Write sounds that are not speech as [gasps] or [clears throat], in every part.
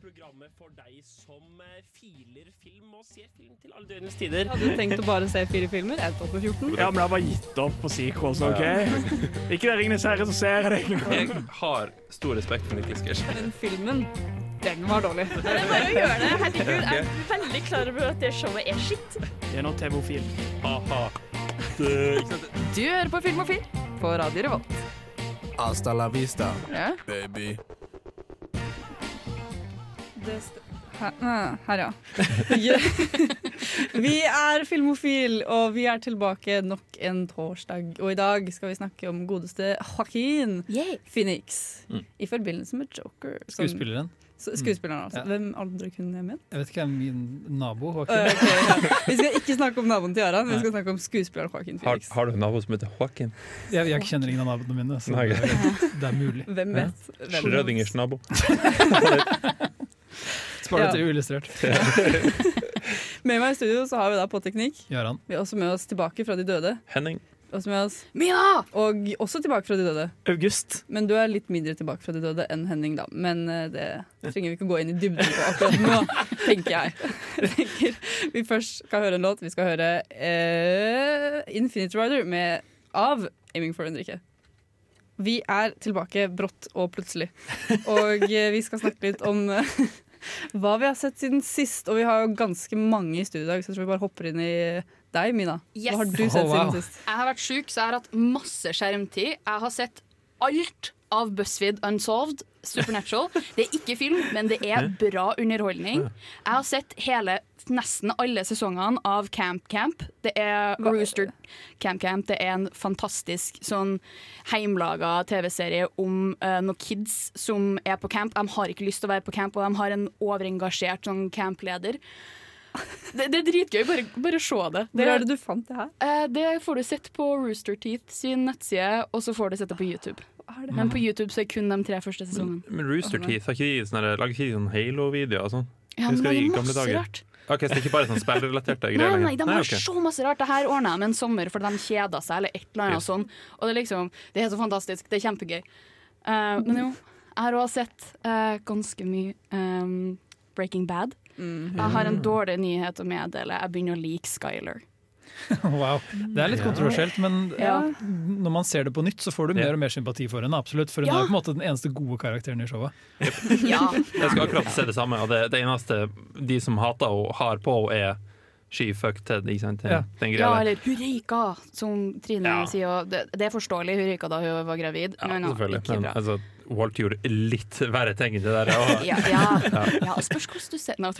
Programmet for deg som eh, filer film og ser film til alle døgnets tider. Hadde du tenkt å bare se fire filmer? Endte opp på 14. Ja, men jeg har bare gitt opp på sequels, OK? Ikke det Ringenes herre, så ser jeg det. Jeg har stor respekt for Nicolas Cage. Den filmen, den var dårlig. Det er bare å gjøre det. Herregud, jeg er veldig klar over at det showet er skitt. Det er nå TV-ofil. Ha-ha. Du hører på Filmofil på Radio Revolt. Hasta la vista, Ja, baby. Det st her, her, ja. Ja. [laughs] Vi er Filmofil, og vi er tilbake nok en torsdag. Og i dag skal vi snakke om godeste Joaquin Phoenix i forbindelse med Joker. som- Skuespilleren. Skuespilleren, altså. Ja. Hvem andre kunne jeg ment? Jeg vet ikke, min nabo. Joaquin Joaquin. okay, ja. Vi skal ikke snakke om naboen til Aran, vi skal snakke om skuespilleren Joaquin Phoenix. har du en nabo som heter Joaquin? Jeg, jeg kjenner ingen av naboene mine, så det, er- det er mulig. Hvem vet? Hvem Schrødingers nabo. [laughs] [laughs] Spar det Ja. til uillustrert. [laughs] Med meg i studio så har vi da på teknikk. Gjøran. Vi er også med oss tilbake fra de døde. Henning. Også med oss Mina! Og også tilbake fra de døde. August. Men du er litt mindre tilbake fra de døde enn Henning, da. Men eh, det trenger vi ikke gå inn i dybden på akkurat nå, [laughs] tenker jeg. jeg tenker vi først skal høre en låt. Vi skal høre uh, Infinite Rider med, av Aiming for Henrike. Vi er tilbake brått og plutselig. Og eh, vi skal snakke litt om eh, [laughs] hva vi har sett siden sist. Og vi har jo ganske mange i studio i dag, så jeg tror vi bare hopper inn i deg, Mina. Yes. Hva har du sett Oh, wow. siden sist? Jeg har vært sjuk, så jeg har hatt masse skjermtid. Jeg har sett alt av BuzzFeed Unsolved. Supernatural. Det er ikke film, men det er bra underholdning. Jeg har sett hele, nesten alle sesongene av Camp Camp. Det er Rooster Camp Camp. Det er en fantastisk sånn heimlaga TV-serie om uh, noen kids som er på camp. De har ikke lyst til å være på camp, og de har en overengasjert sånn campleder. Det, det er dritgøy. Bare, bare se det. Hvor er det du fant det her? Uh, det får du sett på Rooster Teeth sin nettside, og så får du sett det på YouTube. Men på YouTube så er kun de tre første sesongene. Men Rooster Teeth, har ikke de sånne, lager ikke de sånn Halo-videoer og sånn? Ja, men det de er gamle masse dager? rart. Ok, Så det er ikke bare sånn spillrelaterte Nei, greier? nei, de har okay. så masse rart. Det her ordna med en sommer fordi de kjeda seg, eller et eller annet Yes. sånn. Og det er liksom, det er så fantastisk. Det er kjempegøy. Uh, men jo, jeg har også sett uh, ganske mye um, Breaking Bad. Jeg har en dårlig nyhet å meddele. Jeg begynner å like Skyler. [laughs] Wow. Det er litt kontroversielt, men Ja. når man ser det på nytt, så får du mer og mer sympati for henne. Absolutt, For hun Ja. er på en måte den eneste gode karakteren i showet. Ja. Jeg skal akkurat se det samme, og det, det eneste de som hater henne, har på henne, er She fucked Ted. Ikke sant? Ja. den ja, greia eller Hurrika, som Trine Ja. sier. Og det, det er forståelig, Hurrika da hun var gravid. Ja, men selvfølgelig. ikke Men bra. altså, Walt gjorde litt verre ting enn det der. Og, [laughs] Ja, ja. ja spørs hvordan du ser Nei,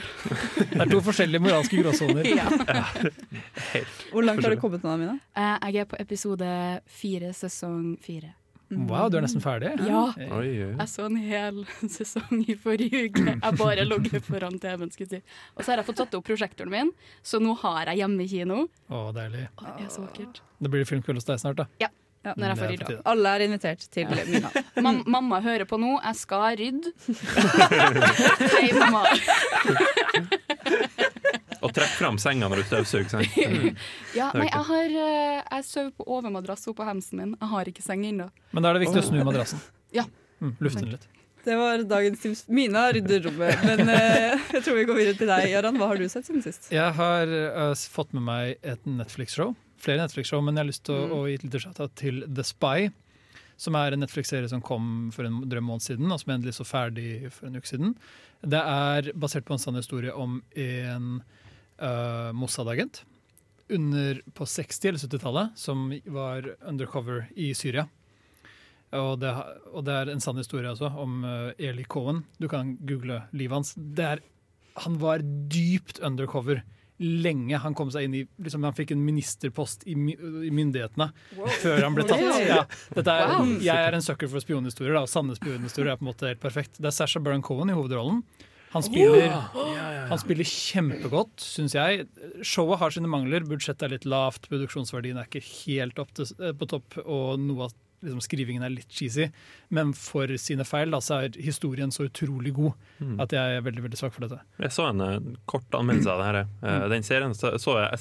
Det er to forskjellige moralske gråsoner. [laughs] ja. [laughs] Hvor langt har du kommet nå, Mina? Eh, Jeg er på episode fire, sesong fire. Wow, du er nesten ferdig. Ja. Eh, oi, oi. Jeg så en hel [laughs] sesong i forrige uke. Jeg bare logget [laughs] foran TV-en. skulle si. Og så har jeg fått satt opp prosjektoren min, så nå har jeg hjemme kino. Å, deilig. Å, det er så vakkert. Det blir filmkveld hos deg snart, da. Ja. Når jeg Det får rydda. Alle er invitert til Mina. [laughs] Mam mamma hører på nå, jeg skal rydde. Hei, mamma. Og trekk fram senga når du støvsuger. sant? [laughs] Mm. Ja, nei, jeg har eh, Jeg sover på overmadrass oppå hemsen min. Jeg har ikke seng ennå. Men da er det viktig å snu madrassen. [laughs] Ja. Mm, lufte den litt. Det var dagens tips. Mina rydder rommet, men uh, jeg tror vi går videre til deg, Jaran. Hva har du sett siden sist? Jeg har uh, fått med meg et Netflix-show. Flere Netflix-show, men jeg har lyst til Mm. å gi et lite til The Spy. Som er en Netflix-serie som kom for en drøm måned siden, og som endelig så ferdig for en uke siden. Det er basert på en sann historie om en uh, Mossad-agent under på 60- eller 70-tallet som var undercover i Syria. Og det, og det er en sann historie altså, om uh, Eli Cohen. Du kan google livet hans. Er, han var dypt undercover lenge. Han kom seg inn i liksom, Han fikk en ministerpost i, my- i myndighetene før han ble [laughs] tatt. Ja, er, Wow. Jeg er en sucker for spionhistorier, og sanne spionhistorier er på en måte helt perfekt. Det er Sasha Baron Cohen i hovedrollen. Han spiller, han spiller kjempegodt, syns jeg. Showet har sine mangler. Budsjettet er litt lavt, produksjonsverdien er ikke helt opp til, eh, på topp, og noe av liksom, skrivingen er litt cheesy. Men for sine feil da, så er historien så utrolig god Mm. at jeg er veldig veldig svak for dette. Jeg så en eh, kort anmeldelse av det her. Eh, Den serien så, så jeg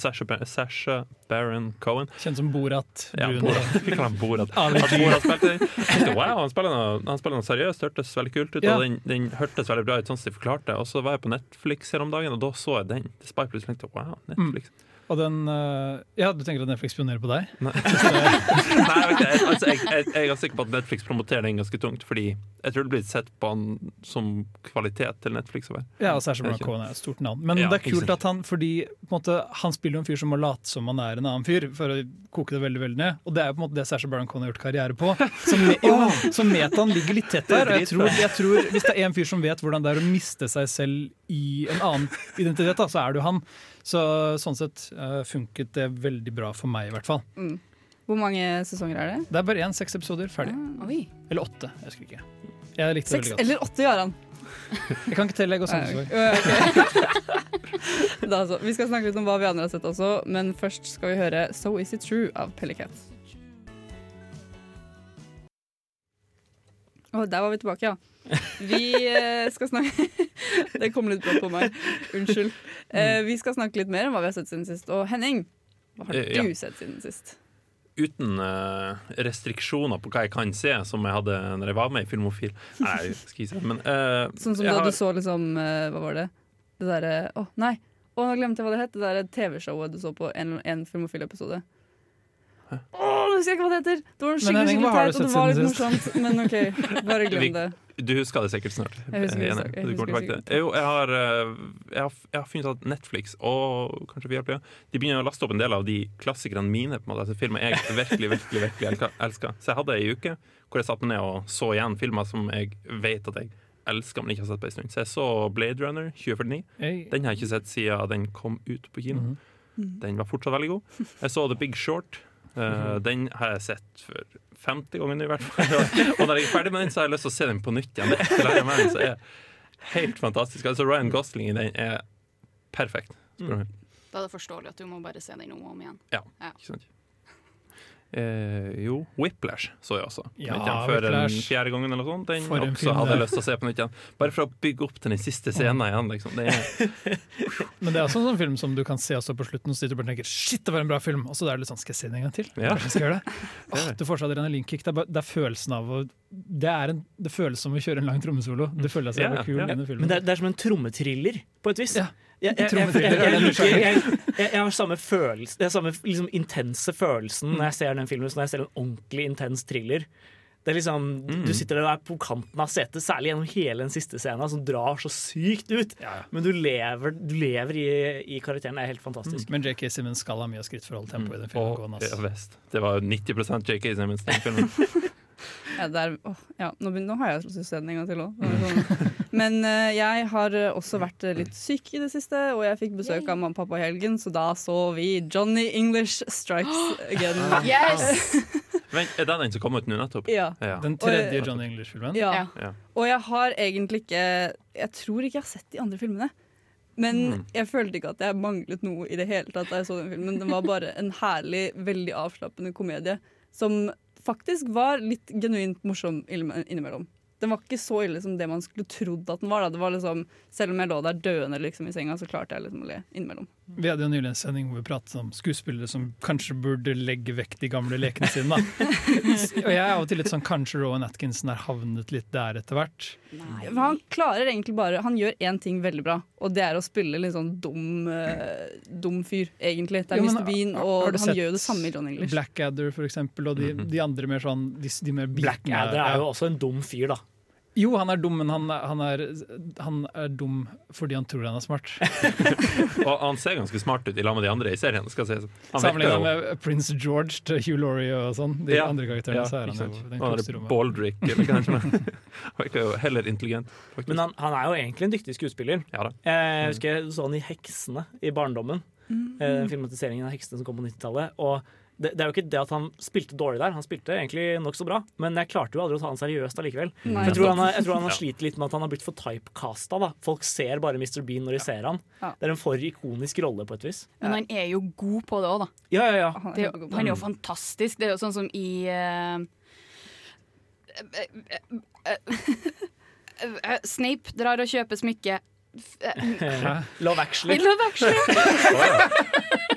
Sasha, Baron Cohen. Kjent som Borat. Ja, Borat. Vi kaller Borat. [laughs] At Borat spilte den. Wow, han spiller, noe, han spiller noe seriøst, hørtes veldig kult ut. Ja. Og den, den hørtes veldig bra ut, sånn som de forklarte. Og så var jeg på Netflix her om dagen, og da så jeg den. Det plutselig tenkte wow, Netflix. Og den eh, Ja, du tenker at Netflix spionerer på deg? [laughs] Nei, Nei jeg, vet jeg, altså, jeg, jeg, jeg er sikker på at Netflix promoterer den ganske tungt, fordi jeg tror det blir sett på han som kvalitet til Netflix. Over. Ja, og Er det Baron Cohen er et stort navn. Men Ja, det er kult at han fordi på måte, han spiller jo en fyr som må late som han er en annen fyr, for å koke det veldig veldig ned. Og det er jo på en måte det Sasha Baron Cohen har gjort karriere på. Så, me, jo, så metaen ligger litt tett der. Og jeg tror, jeg tror Hvis det er en fyr som vet hvordan det er å miste seg selv i en annen identitet, da, så er det jo han. Så sånn sett uh, funket det veldig bra for meg, i hvert fall. Mm. Hvor mange sesonger er det? Det er bare én, seks episoder, ferdig. Ah, Eller åtte, jeg husker ikke. Jeg likte det veldig godt. eller åtte, Jaran? Jeg kan ikke telle, jeg går [laughs] Nei, sesong. [laughs] da så. Vi skal snakke litt om hva vi andre har sett også, men først skal vi høre So Is It True av Pellicat. Og der var vi tilbake, ja. Vi eh, skal snakke [laughs] Det kom litt brått på meg. Unnskyld. Eh, vi skal snakke litt mer om hva vi har sett siden sist. Og Henning, hva har Eh, ja. du sett siden sist? Uten restriksjoner på hva jeg kan se, som jeg hadde når jeg var med i Filmofil. [laughs] Nei, skal ikke si men uh, Sånn som jeg da har- du så liksom Hva var det? Det derre Å, nei. Å, nå glemte jeg hva det het. Det derre TV-showet du så på en, en Filmofil-episode. Å, nå husker jeg ikke hva det heter! Det var skikkelig, skikkelig teit, og det var litt morsomt. Men OK, bare glem [laughs] det. Du husker det sikkert snart. Jeg husker det sikkert enig. Jeg husker. Jo, har, eh, jeg har, jeg har funnet at Netflix og kanskje Viaplay De begynner å laste opp en del av de klassikerne mine. på en måte Altså Filmer jeg virkelig virkelig, virkelig elsker-. Så jeg hadde ei uke hvor jeg satte meg ned og så igjen filmer som jeg vet at jeg elsker, men ikke har sett på en stund. Så jeg så Blade Runner 2049. Den har jeg ikke sett siden den kom ut på kino. Den var fortsatt veldig god. Jeg så The Big Short. Eh, den har jeg sett for 50 ganger i hvert fall. [laughs] Og når jeg er ferdig med den, så har jeg lyst til å se den på nytt igjen. Det er med er helt fantastisk. Altså Ryan Gosling i den er perfekt. Mm. Da er det forståelig at du må bare se den om og om igjen. Ja, ikke sant? Eh, jo, Whiplash så jeg også. Ja, en Whiplash. fjerde gangen eller sånt. Den For også hadde jeg lyst til å se på nytt igjen. Bare for å bygge opp til den siste scenen igjen. Liksom. Det er, [laughs] Men det er også en sånn film som du kan se også på slutten, så du bare tenker shit, det var en bra film. Og så er det litt sånn, skal jeg se den en gang til? Ja. [laughs] Åh, du får så adrenalinkick. Det, er bare- det er følelsen av å det, er en, det føles som å kjøre en lang trommesolo. Det føles som Ja, ja, kul ja. under filmen. Men det er, det er som en trommetriller, på et vis. Ja. Jeg, har samme følelse Jeg har samme liksom, intense følelsen når jeg ser den filmen som når jeg ser en ordentlig intens thriller. Det er liksom, Du sitter der på kanten av setet, særlig gjennom hele den siste scenen, som drar så sykt ut. Men du lever, du lever i, i karakteren. Det er helt fantastisk. Men JK Simmons skal ha mye skritt for å holde tempoet i den filmen. og, ja, Det var 90% JK Simmons den filmen. [laughs] Ja, der, oh, ja, nå, nå har jeg den en gang til òg. Men uh, jeg har eh, også vært eh, litt syk i det siste, og jeg fikk besøk av mamma og pappa i helgen, så da så vi Johnny English Strikes [gasps] Again. Yes! [laughs] Vent, er det den som kom ut nå nettopp? Ja. Ja. Den tredje Johnny English-filmen. Ja. Ja. Og jeg har egentlig ikke Jeg tror ikke jeg har sett de andre filmene. Men Mm. jeg følte ikke at jeg manglet noe i det hele tatt da jeg så den filmen. Den var bare en herlig, veldig avslappende komedie som faktisk var litt genuint morsom innimellom. Den var ikke så ille som det man skulle trodd at den var. Det var liksom, selv om jeg lå der døende liksom, i senga, så klarte jeg liksom å le innimellom. Vi hadde jo nylig en sending hvor vi pratet om skuespillere som kanskje burde legge vekk de gamle lekene sine. Da. [laughs] og jeg er av og til litt sånn kanskje Rowan Atkinson har havnet litt der etter hvert. Nei. han klarer egentlig bare Han gjør én ting veldig bra, og det er å spille litt sånn dum, uh, dum fyr, egentlig. Det er Jo, men Mr. Bean, og han sett gjør jo det samme i John English. Blackadder, for eksempel, og de, de andre mer sånn de, de mer. Blackadder er jo også en dum fyr, da. Jo, han er dum, men han, han, er, han er dum fordi han tror han er smart. [laughs] Og han ser ganske smart ut i lag med de andre i serien. Skal jeg si. Sammenlignet med Prince George til Hugh Laurie og sånn. De Ja. andre karakterene, Ja, så er han sant. jo den Han klokeste er rommet. Baldrick, eller kanskje. er. [laughs] Han virker jo heller intelligent. faktisk. Men han, han er jo egentlig en dyktig skuespiller. Ja da. Jeg husker jeg så han i 'Heksene' i barndommen. Eh, Filmatiseringen av 'Heksene' som kom på 90-tallet. Og det, det er jo ikke det at han spilte dårlig der, han spilte egentlig nokså bra. Men jeg klarte jo aldri å ta han seriøst allikevel. Mm. Jeg tror han, jeg tror han har Ja. slitt litt med at han har blitt for typecasta. Da. Folk ser bare Mr. Bean når de ser han. Ja. Det er en for ikonisk rolle på et vis. Men han er jo god på det òg, da. Ja, ja, ja. Han er Det jo, han er jo fantastisk. Det er jo sånn som i uh, [laughs] Snape drar og kjøper smykke. [laughs] Love Actually. Love Actually. [laughs]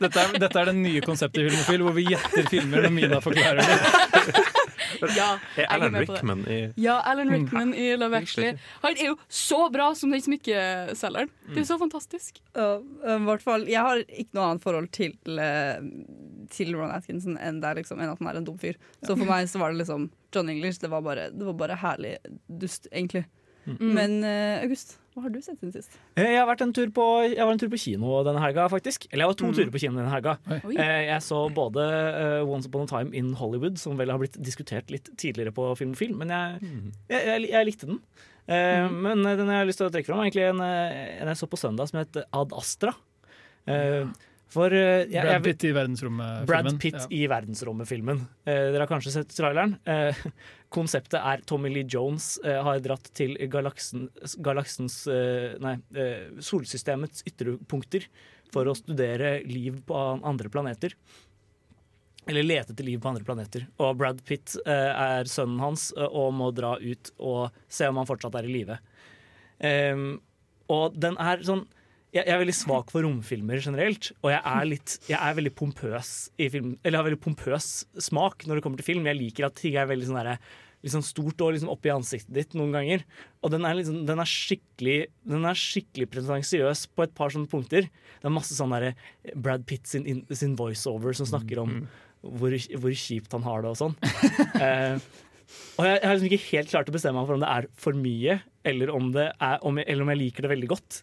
Dette er, dette er det nye konseptet i Filmofil, hvor vi gjetter filmer når Mina forklarer det. [laughs] Ja, Er Alan. Rickman i Ja, Alan Rickman i Love Actually. Han er jo så bra som den smykkeselgeren. Det er så fantastisk. Ja, i hvert fall, jeg har ikke noe annet forhold til, eh, til Ron Atkinson enn, det er liksom, enn at han er en dum fyr. Så for meg så var det liksom John English. Det var bare, det var bare herlig dust, egentlig. Mm. Men uh, August, hva har du sett siden sist? Eh, Jeg har vært en tur på, jeg var en tur på kino denne helga, faktisk. Eller jeg var to turer på kino denne helga. Oi. Eh, Jeg så både Once Upon a Time in Hollywood, som vel har blitt diskutert litt tidligere på Film men jeg, jeg, jeg, jeg likte den. Mm. Men den jeg har lyst til å trekke fram, er egentlig en, en jeg så på søndag som het Ad Astra. Eh, For eh, jeg, Brad Pitt i verdensrommet-filmen. Brad Pitt Ja. i verdensrommet-filmen. Eh, dere har kanskje sett traileren. Eh, [laughs] konseptet er Tommy Lee Jones eh, har dratt til galaksen, galaksens eh, Nei, eh, solsystemets ytterpunkter for å studere liv på andre planeter. Eller lete etter liv på andre planeter. Og Brad Pitt er sønnen hans og må dra ut og se om han fortsatt er i live. Ehm, og den er sånn jeg, er veldig svak for romfilmer generelt, og jeg er, litt, jeg er veldig pompøs i film Eller har veldig pompøs smak når det kommer til film. Jeg liker at ting er veldig sånn derre sånn stort og liksom oppi ansiktet ditt noen ganger. Og den er, liksom, den er skikkelig Den er skikkelig pretensiøs på et par sånne punkter. Det er masse sånn derre Brad Pitt sin, in- sin voiceover som snakker om hvor, hvor kjipt han har det og sånn. [laughs] eh, og jeg, jeg har liksom ikke helt klart å bestemme meg for om det er for mye, eller om, det er, om jeg, eller om jeg liker det veldig godt.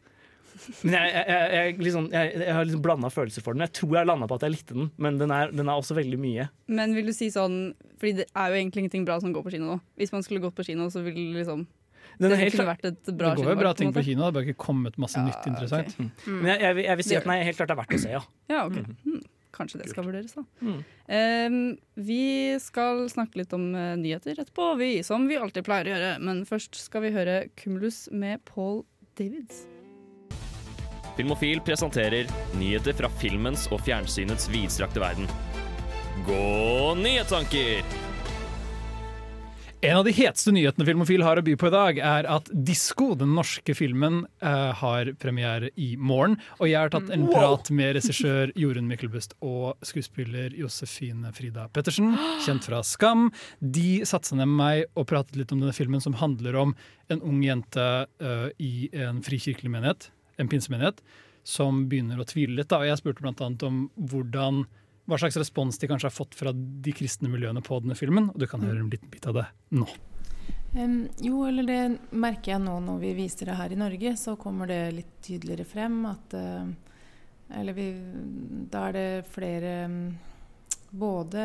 Men jeg, jeg, jeg, liksom, jeg, jeg har liksom blanda følelser for den. Jeg tror jeg landa på at jeg likte den, men den er, den er også veldig mye. Men vil du si sånn Fordi det er jo egentlig ingenting bra som går på kino nå. Hvis man skulle gått på kino, så ville det liksom Den Det er helt kunne vært et bra Det går jo bra ting en på kino, det har bare ikke kommet masse Ja, nytt interessant. ok. men jeg, jeg, vil- jeg vil si Det at den helt klart er verdt å se, ja. Ja, okay. mm. Kanskje det skal vurderes, da. Mm. Um, vi skal snakke litt om uh, nyheter etterpå, vi, som vi alltid pleier å gjøre. Men først skal vi høre Cumulus med Paul Davids. Filmofil presenterer nyheter fra filmens og fjernsynets vidstrakte verden. Gå nyhetstanker! En av de heteste nyhetene Filmofil har å by på i dag, er at Disko, den norske filmen, eh, har premiere i morgen. Og jeg har tatt en prat med regissør Jorunn Myklebust og skuespiller Josefine Frida Pettersen, kjent fra Skam. De satsa ned med meg og pratet litt om denne filmen, som handler om en ung jente eh, i en frikirkelig menighet, en pinsemenighet, som begynner å tvile litt. Da. Jeg spurte annet om hvordan hva slags respons de kanskje har fått fra de kristne miljøene på denne filmen. Og du kan høre en liten bit av det nå. Um, jo, eller det merker jeg nå når vi viser det her i Norge, så kommer det litt tydeligere frem at uh, Eller vi, da er det flere um, Både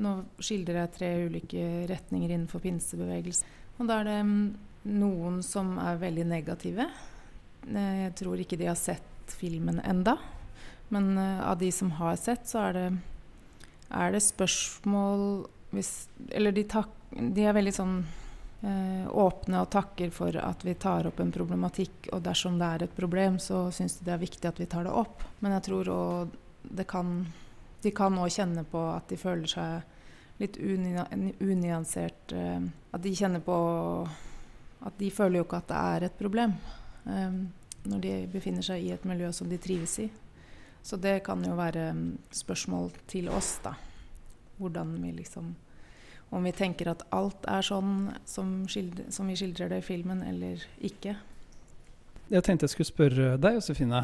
Nå skildrer jeg tre ulike retninger innenfor pinsebevegelsen. Og da er det um, noen som er veldig negative. Eh, Jeg tror ikke de har sett filmen enda. Men eh, av de som har sett, så er det, er det spørsmål hvis, Eller de, tak, de er veldig sånn eh, åpne og takker for at vi tar opp en problematikk. Og dersom det er et problem, så syns de det er viktig at vi tar det opp. Men jeg tror òg det kan De kan òg kjenne på at de føler seg litt unyansert At de kjenner på At de føler jo ikke at det er et problem. Eh, når de befinner seg i et miljø som de trives i. Så det kan jo være mm, spørsmål til oss, da. Hvordan vi liksom Om vi tenker at alt er sånn som, skildre, som vi skildrer det i filmen, eller ikke. Jeg tenkte jeg skulle spørre deg, Josefine.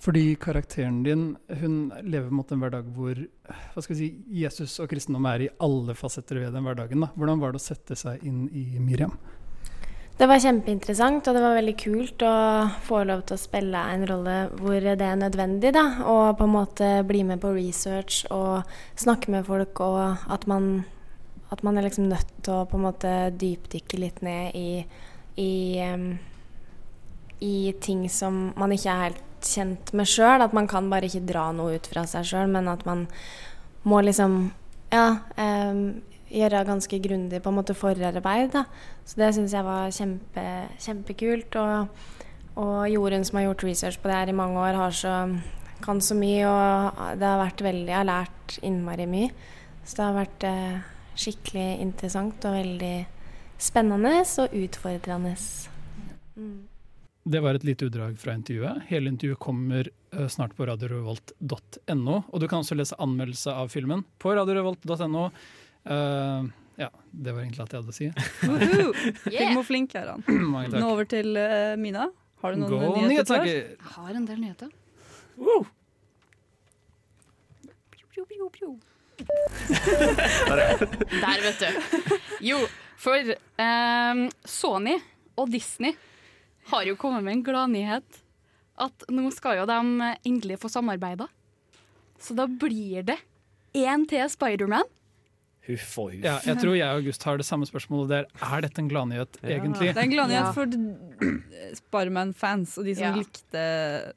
Fordi karakteren din hun lever mot en hverdag hvor hva skal vi si, Jesus og kristendom er i alle fasetter ved den hverdagen. Da. Hvordan var det å sette seg inn i Miriam? Det var kjempeinteressant, og det var veldig kult å få lov til å spille en rolle hvor det er nødvendig. da, Og på en måte bli med på research og snakke med folk, og at man, at man er liksom nødt til å på en måte dypdykke litt ned i, i, um, i ting som man ikke er helt kjent med sjøl. At man kan bare ikke dra noe ut fra seg sjøl, men at man må liksom ja, em, gjøre ganske grundig på en måte forarbeid. Da. Så det syns jeg var kjempe, kjempekult. Og, og Jorunn, som har gjort research på det her i mange år, har så, kan så mye. Og det har vært veldig Jeg har lært innmari mye. Så det har vært eh, skikkelig interessant og veldig spennende og utfordrende. Mm. Det var et lite utdrag fra intervjuet. Hele intervjuet kommer eh, snart på radiorevolt.no. Og du kan også lese anmeldelse av filmen på radiorevolt.no. Eh, ja, det var egentlig alt jeg hadde å si. Woohoo! [laughs] flink er han. [clears throat] Mange takk. Nå over til uh, Mina. Har du noen Gå nyheter? Jeg har en del nyheter. [laughs] Der, vet du. Jo, for um, Sony og Disney har jo kommet med en gladnyhet. At nå skal jo de endelig få samarbeida. Så da blir det én til Spiderman. Huff og huff. Ja, jeg tror jeg og August har det samme spørsmålet der. Er dette en gladnyhet, egentlig? Det er en gladnyhet Ja. for Spiderman-fans og de som Ja. likte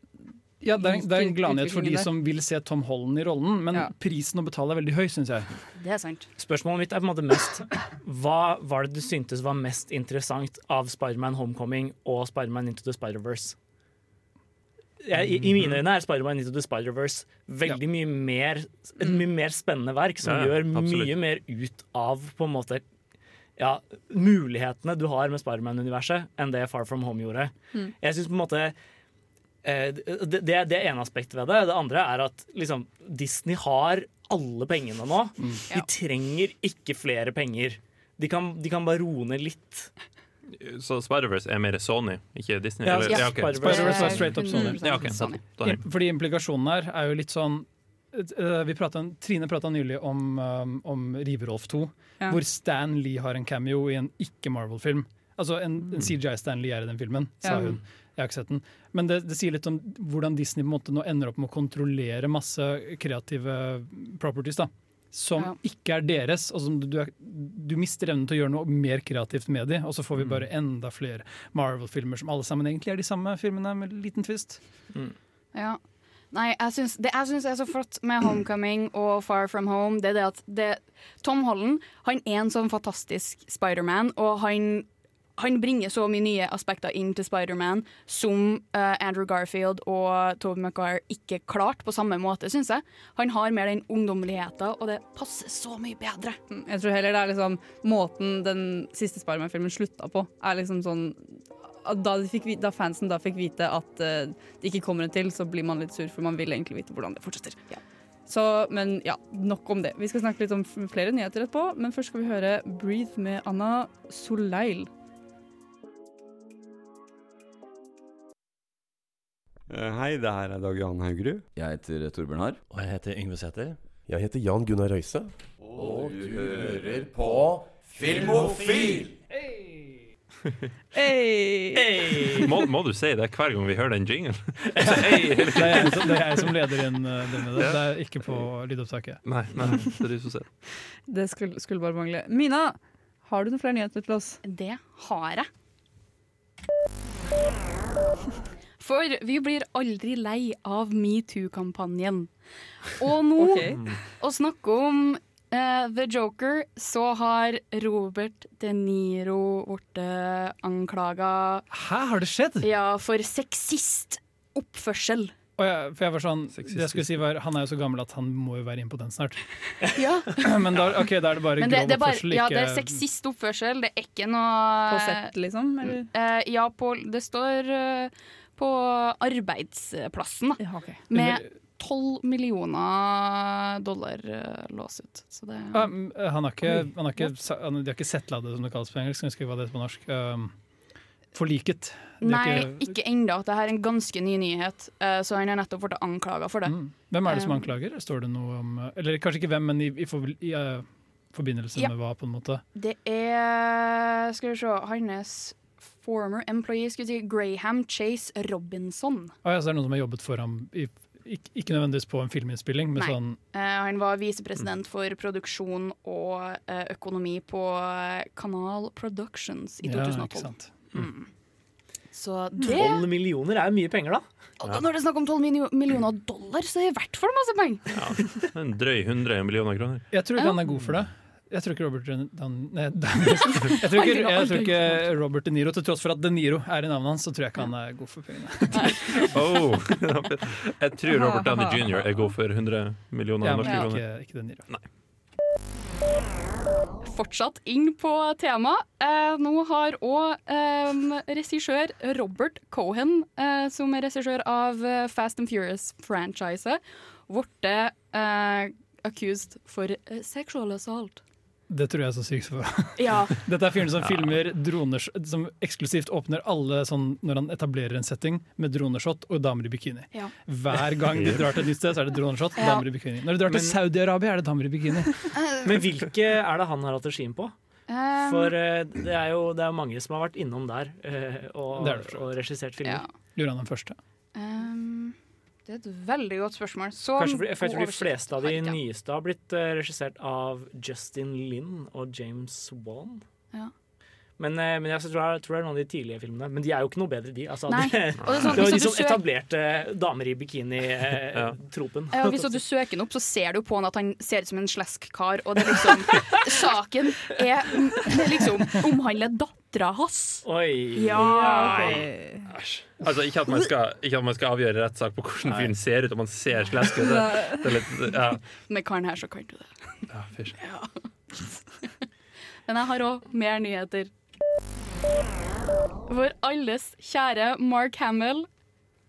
Ja, det er, det er en gladnyhet for de som vil se Tom Holland i rollen, men Ja. prisen å betale er veldig høy, syns jeg. Det er sant. Spørsmålet mitt er på en måte mest Hva var det du syntes var mest interessant av Spiderman Homecoming og Spiderman Into the Spider-Verse? Jeg, i, I mine øyne er Spider-Man Into the Spider-Verse veldig mye mer et mye mer spennende verk, som Ja, ja, gjør absolutt. mye mer ut av på en måte ja, mulighetene du har med Spiderman-universet, enn det Far From Home gjorde. Mm. Jeg synes på en måte eh, det, det, det er ene aspektet ved det. Det andre er at liksom, Disney har alle pengene nå. De trenger ikke flere penger. De kan, de kan bare roe ned litt. Så Spider-Verse er mer Sony, ikke Disney? Ja, ja, okay. Spider-Verse er straight up Sony. Ja, okay. Sony. Fordi implikasjonen her er jo litt sånn eh, vi pratet, Trine prata nylig om, um, om Riverolf 2, Ja. hvor Stan Lee har en cameo i en ikke-Marvel-film. Altså en, en CGI Stan Lee er i den filmen, sa Ja. hun. Jeg har ikke sett den. Men det, det sier litt om hvordan Disney på en måte nå ender opp med å kontrollere masse kreative properties. da som Ja. ikke er deres. og som du, er, du mister evnen til å gjøre noe mer kreativt med de, og så får vi bare enda flere Marvel-filmer som alle sammen egentlig er de samme filmene, med en liten twist. Ja. Nei, jeg syns, det jeg syns er så flott med Homecoming og Far From Home, det er det at det, Tom Holland han er en sånn fantastisk Spiderman, og han, han bringer så mye nye aspekter inn til Spiderman som uh, Andrew Garfield og Tove Maguire ikke klarte på samme måte, syns jeg. Han har mer den ungdommeligheten, og det passer så mye bedre. Mm, Jeg tror heller det er liksom måten den siste Spiderman-filmen slutta på. Er liksom sånn da, de fikk, da fansen da fikk vite at uh, det ikke kommer en til, så blir man litt sur, for man vil egentlig vite hvordan det fortsetter. Så, men ja, nok om det. Vi skal snakke litt om flere nyheter etterpå, men først skal vi høre 'Breathe' med Anna Soleil. Hei, det her er Dag Johan Haugerud. Jeg heter Torbjørn Harr. Og jeg heter Yngve Sæther. Jeg heter Jan Gunnar Røise. Og du hører på Filmofil! Hey! Må, må du si det hver gang vi hører den hey, [laughs] Det er jeg, som- det er jeg som leder inn denne. det med det. Det er ikke på lydopptaket. Nei, nei, det er du som ser. Det skulle, skulle bare mangle. Mina, har du noen flere nyheter til oss? Det har jeg. For vi blir aldri lei av metoo-kampanjen. Og nå, okay. å snakke om uh, The Joker, så har Robert De Niro blitt anklaga Hæ, har det skjedd? ja, for sexist-oppførsel. Og jeg, for jeg var sånn, det jeg skulle si var, Han er jo så gammel at han må jo være impotent snart. [laughs] Ja. [clears throat] Men da, okay, da er det bare Men det, grov det, bare, oppførsel, ja, ikke det er sexist oppførsel. Det er ikke noe På sett, liksom? Eller? Uh, ja, på, det står eh, på arbeidsplassen, da. Ja, okay. Med 12 millioner dollar uh, lås ut. Så det Ja, mm, han har ikke, han har ikke, han, De har ikke settla det, som det kalles på engelsk. Jeg husker ikke hva det heter på norsk. Um, forliket. De Nei, ikke- ikke ennå. Dette er en ganske ny nyhet, eh, så han har nettopp blitt anklaga for det. Mm. Hvem er det som Um, anklager? Står det noe om Eller kanskje ikke hvem, men i, i, for, i uh, forbindelse Ja. med hva, på en måte? Det er Skal vi se Hans former employee skulle si Graham Chase Robinson. Ah, ja, så er noen som har jobbet for ham, i, ikke, ikke nødvendigvis på en filminnspilling, men Nei. sånn uh, han var visepresident for produksjon og uh, økonomi på eh, Kanal Productions i Ja, 2012. ikke sant. Mm. Så det 12 millioner er mye penger, da. Ja. Når det er snakk om 12 millioner dollar, så er det i hvert fall masse penger. En drøy 100 millioner kroner. Jeg tror ikke han er god for det. Jeg tror ikke Robert Dan, nei, [laughs] Dan, jeg, tror ikke, jeg tror ikke Robert De Niro, til tross for at De Niro er i navnet hans, så tror jeg ikke han er god for pengene. Oh. [laughs] Jeg tror Robert Downey jr. er god for 100 millioner Ja, men norske ikke, kroner. ikke De Niro. Nei. fortsatt inn på temaet. Eh, nå har òg eh, regissør Robert Cohen, eh, som er regissør av eh, Fast and Furious-franchiset, blitt eh, accused for eh, sexual assault. Det tror jeg er så sykt for. Ja. [laughs] Dette er fyren som filmer droner som eksklusivt åpner alle sånn når han etablerer en setting med droneshot og damer i bikini. Ja. Hver gang de [laughs] drar til et nytt sted, så er det droneshot, Ja. damer i bikini. Når de drar til Men- Saudi-Arabia, er det damer i bikini. [laughs] Men hvilke er det han har hatt regien på? Um, For uh, det er jo det er mange som har vært innom der uh, og, Det det og regissert filmer. Ja. Lurer han den første? Um, det er et veldig godt spørsmål. Så Kanskje for jeg tror de fleste av de nyeste har blitt uh, regissert av Justin Lin og James Wan. Ja. Men, uh, men jeg tror, jeg tror det er noen av de tidlige filmene. Men de er jo ikke noe bedre, de. Altså, Nei. Det, Og det sånn, [laughs] det var de som søker- etablerte damer i bikini-tropen. [laughs] Ja, hvis du søker den opp, så ser du på han at han ser ut som en slesk-kar. Og det er liksom [laughs] Saken er, det er liksom omhandler dattera hans. Oi. Ja. Æsj. Altså, ikke at, man skal, ikke at man skal avgjøre rettssak på hvordan fyren ser ut, om han ser slesk ut. Ja. Med karen her så kan du det. Ja, fysj. [laughs] Men jeg har òg mer nyheter. Vår alles kjære Mark Hamill,